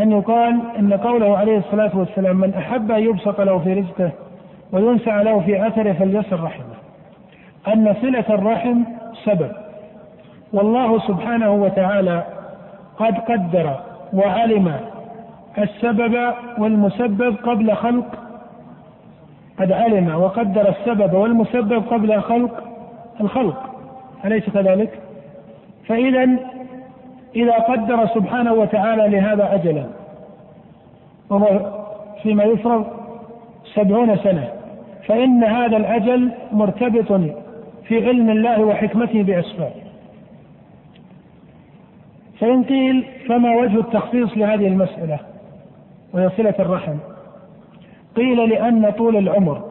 أن يقال أن قوله عليه الصلاة والسلام من أحب أن يبسط له في رزقه وينسع له في أثره فليصل رحمه أن صلة الرحم سبب. والله سبحانه وتعالى قد قدر وعلم السبب والمسبب قبل خلق قد علم وقدر السبب والمسبب قبل خلق الخلق أليس كذلك؟ فإذا إذا قدر سبحانه وتعالى لهذا أجلا وهو فيما يفرض سبعون سنة فإن هذا الأجل مرتبط في علم الله وحكمته بأسباب فإن قيل فما وجه التخصيص لهذه المسألة وهي صلة الرحم قيل لأن طول العمر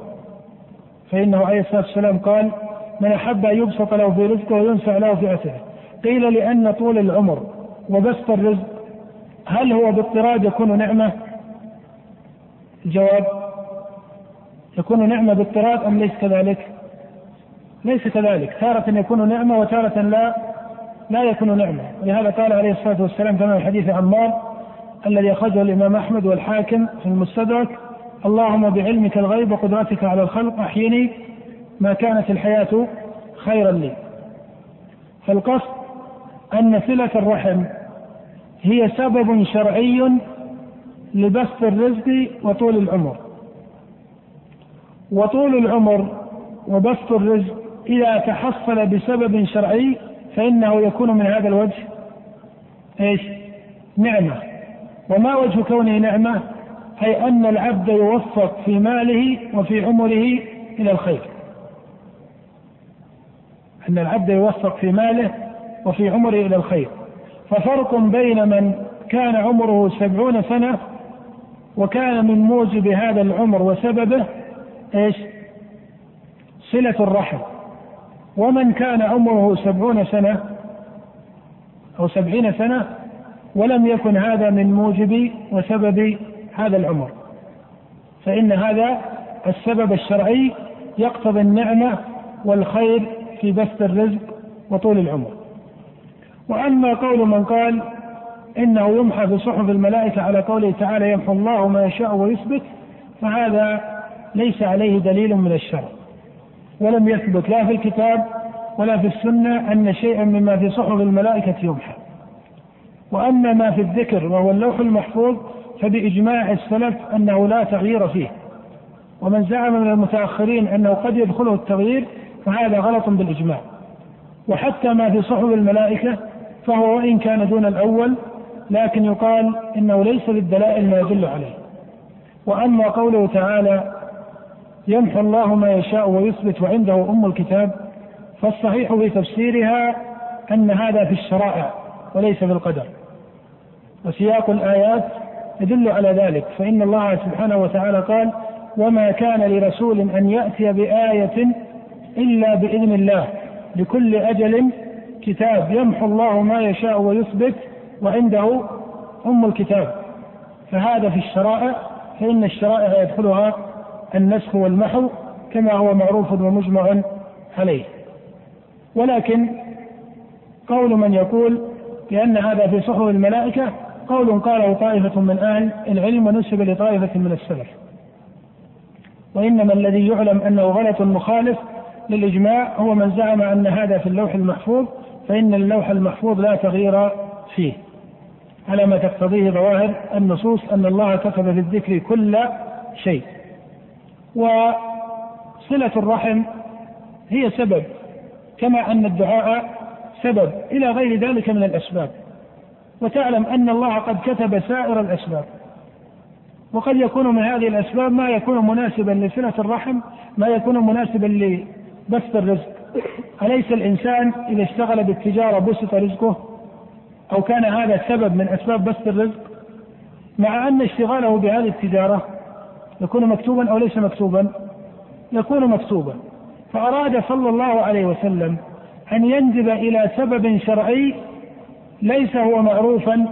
فإنه عليه الصلاة والسلام قال من أحب أن يبسط له في رزقه وينسع له في أثره قيل لأن طول العمر وبسط الرزق هل هو باضطراد يكون نعمة؟ الجواب يكون نعمة باضطراد أم ليس كذلك؟ ليس كذلك، تارة يكون نعمة وتارة لا لا يكون نعمة، ولهذا قال عليه الصلاة والسلام كما في حديث عمار الذي أخرجه الإمام أحمد والحاكم في المستدرك اللهم بعلمك الغيب وقدرتك على الخلق أحيني ما كانت الحياة خيرا لي فالقصد أن صلة الرحم هي سبب شرعي لبسط الرزق وطول العمر وطول العمر وبسط الرزق إذا تحصل بسبب شرعي فإنه يكون من هذا الوجه إيش؟ نعمة وما وجه كونه نعمة؟ أي أن العبد يوفق في ماله وفي عمره إلى الخير. أن العبد يوفق في ماله وفي عمره إلى الخير. ففرق بين من كان عمره سبعون سنة وكان من موجب هذا العمر وسببه إيش؟ صلة الرحم. ومن كان عمره سبعون سنة أو سبعين سنة ولم يكن هذا من موجب وسبب هذا العمر. فإن هذا السبب الشرعي يقتضي النعمة والخير في بسط الرزق وطول العمر. وأما قول من قال إنه يمحى في صحف الملائكة على قوله تعالى يمحو الله ما يشاء ويثبت فهذا ليس عليه دليل من الشرع. ولم يثبت لا في الكتاب ولا في السنة أن شيئا مما في صحف الملائكة يمحى. وأما ما في الذكر وهو اللوح المحفوظ فبإجماع السلف أنه لا تغيير فيه. ومن زعم من المتأخرين أنه قد يدخله التغيير فهذا غلط بالإجماع. وحتى ما في صحف الملائكة فهو وإن كان دون الأول لكن يقال إنه ليس للدلائل ما يدل عليه. وأما قوله تعالى يمحو الله ما يشاء ويثبت وعنده أم الكتاب فالصحيح في تفسيرها أن هذا في الشرائع وليس في القدر. وسياق الآيات يدل على ذلك. فإن الله سبحانه وتعالى قال وما كان لرسول أن يأتي بآية إلا بإذن الله لكل أجل كتاب يمحو الله ما يشاء ويثبت وعنده أم الكتاب. فهذا في الشرائع فإن الشرائع يدخلها النسخ والمحو كما هو معروف ومجمع عليه. ولكن قول من يقول بأن هذا في صحف الملائكة قول قاله طائفة من أهل العلم ونسب لطائفة من السلف. وإنما الذي يعلم أنه غلط مخالف للإجماع هو من زعم أن هذا في اللوح المحفوظ فإن اللوح المحفوظ لا تغيير فيه. على ما تقتضيه ظواهر النصوص أن الله كتب في الذكر كل شيء. وصلة الرحم هي سبب كما أن الدعاء سبب إلى غير ذلك من الأسباب. وتعلم أن الله قد كتب سائر الأسباب. وقد يكون من هذه الأسباب ما يكون مناسبا لصلة الرحم ما يكون مناسبا لبسط الرزق. أليس الإنسان إذا اشتغل بالتجارة بسط رزقه؟ أو كان هذا سبب من أسباب بسط الرزق؟ مع أن اشتغاله بهذه التجارة يكون مكتوبا أو ليس مكتوبا؟ يكون مكتوبا. فأراد صلى الله عليه وسلم أن ينجب إلى سبب شرعي ليس هو معروفا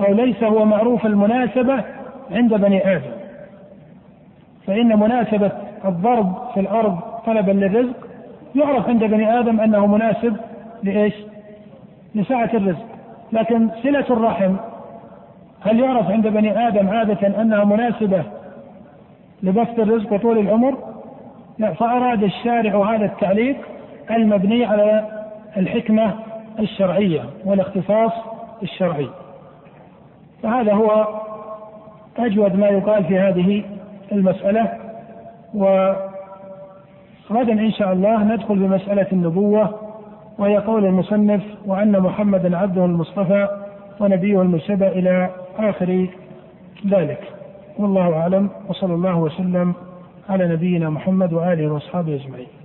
أو ليس هو معروف المناسبة عند بني آدم فإن مناسبة الضرب في الأرض طلبا للرزق يعرف عند بني آدم أنه مناسب لإيش؟ لسعة الرزق لكن صلة الرحم هل يعرف عند بني آدم عادة أنها مناسبة لبسط الرزق وطول العمر؟ لا فأراد الشارع هذا التعليق المبني على الحكمة الشرعية والاختصاص الشرعي. فهذا هو أجود ما يقال في هذه المسألة وغدا إن شاء الله ندخل بمسألة النبوة وهي قول المصنف وأن محمدا عبده المصطفى ونبيه المجتبى إلى آخر ذلك. والله أعلم وصلى الله وسلم على نبينا محمد وآله وأصحابه أجمعين.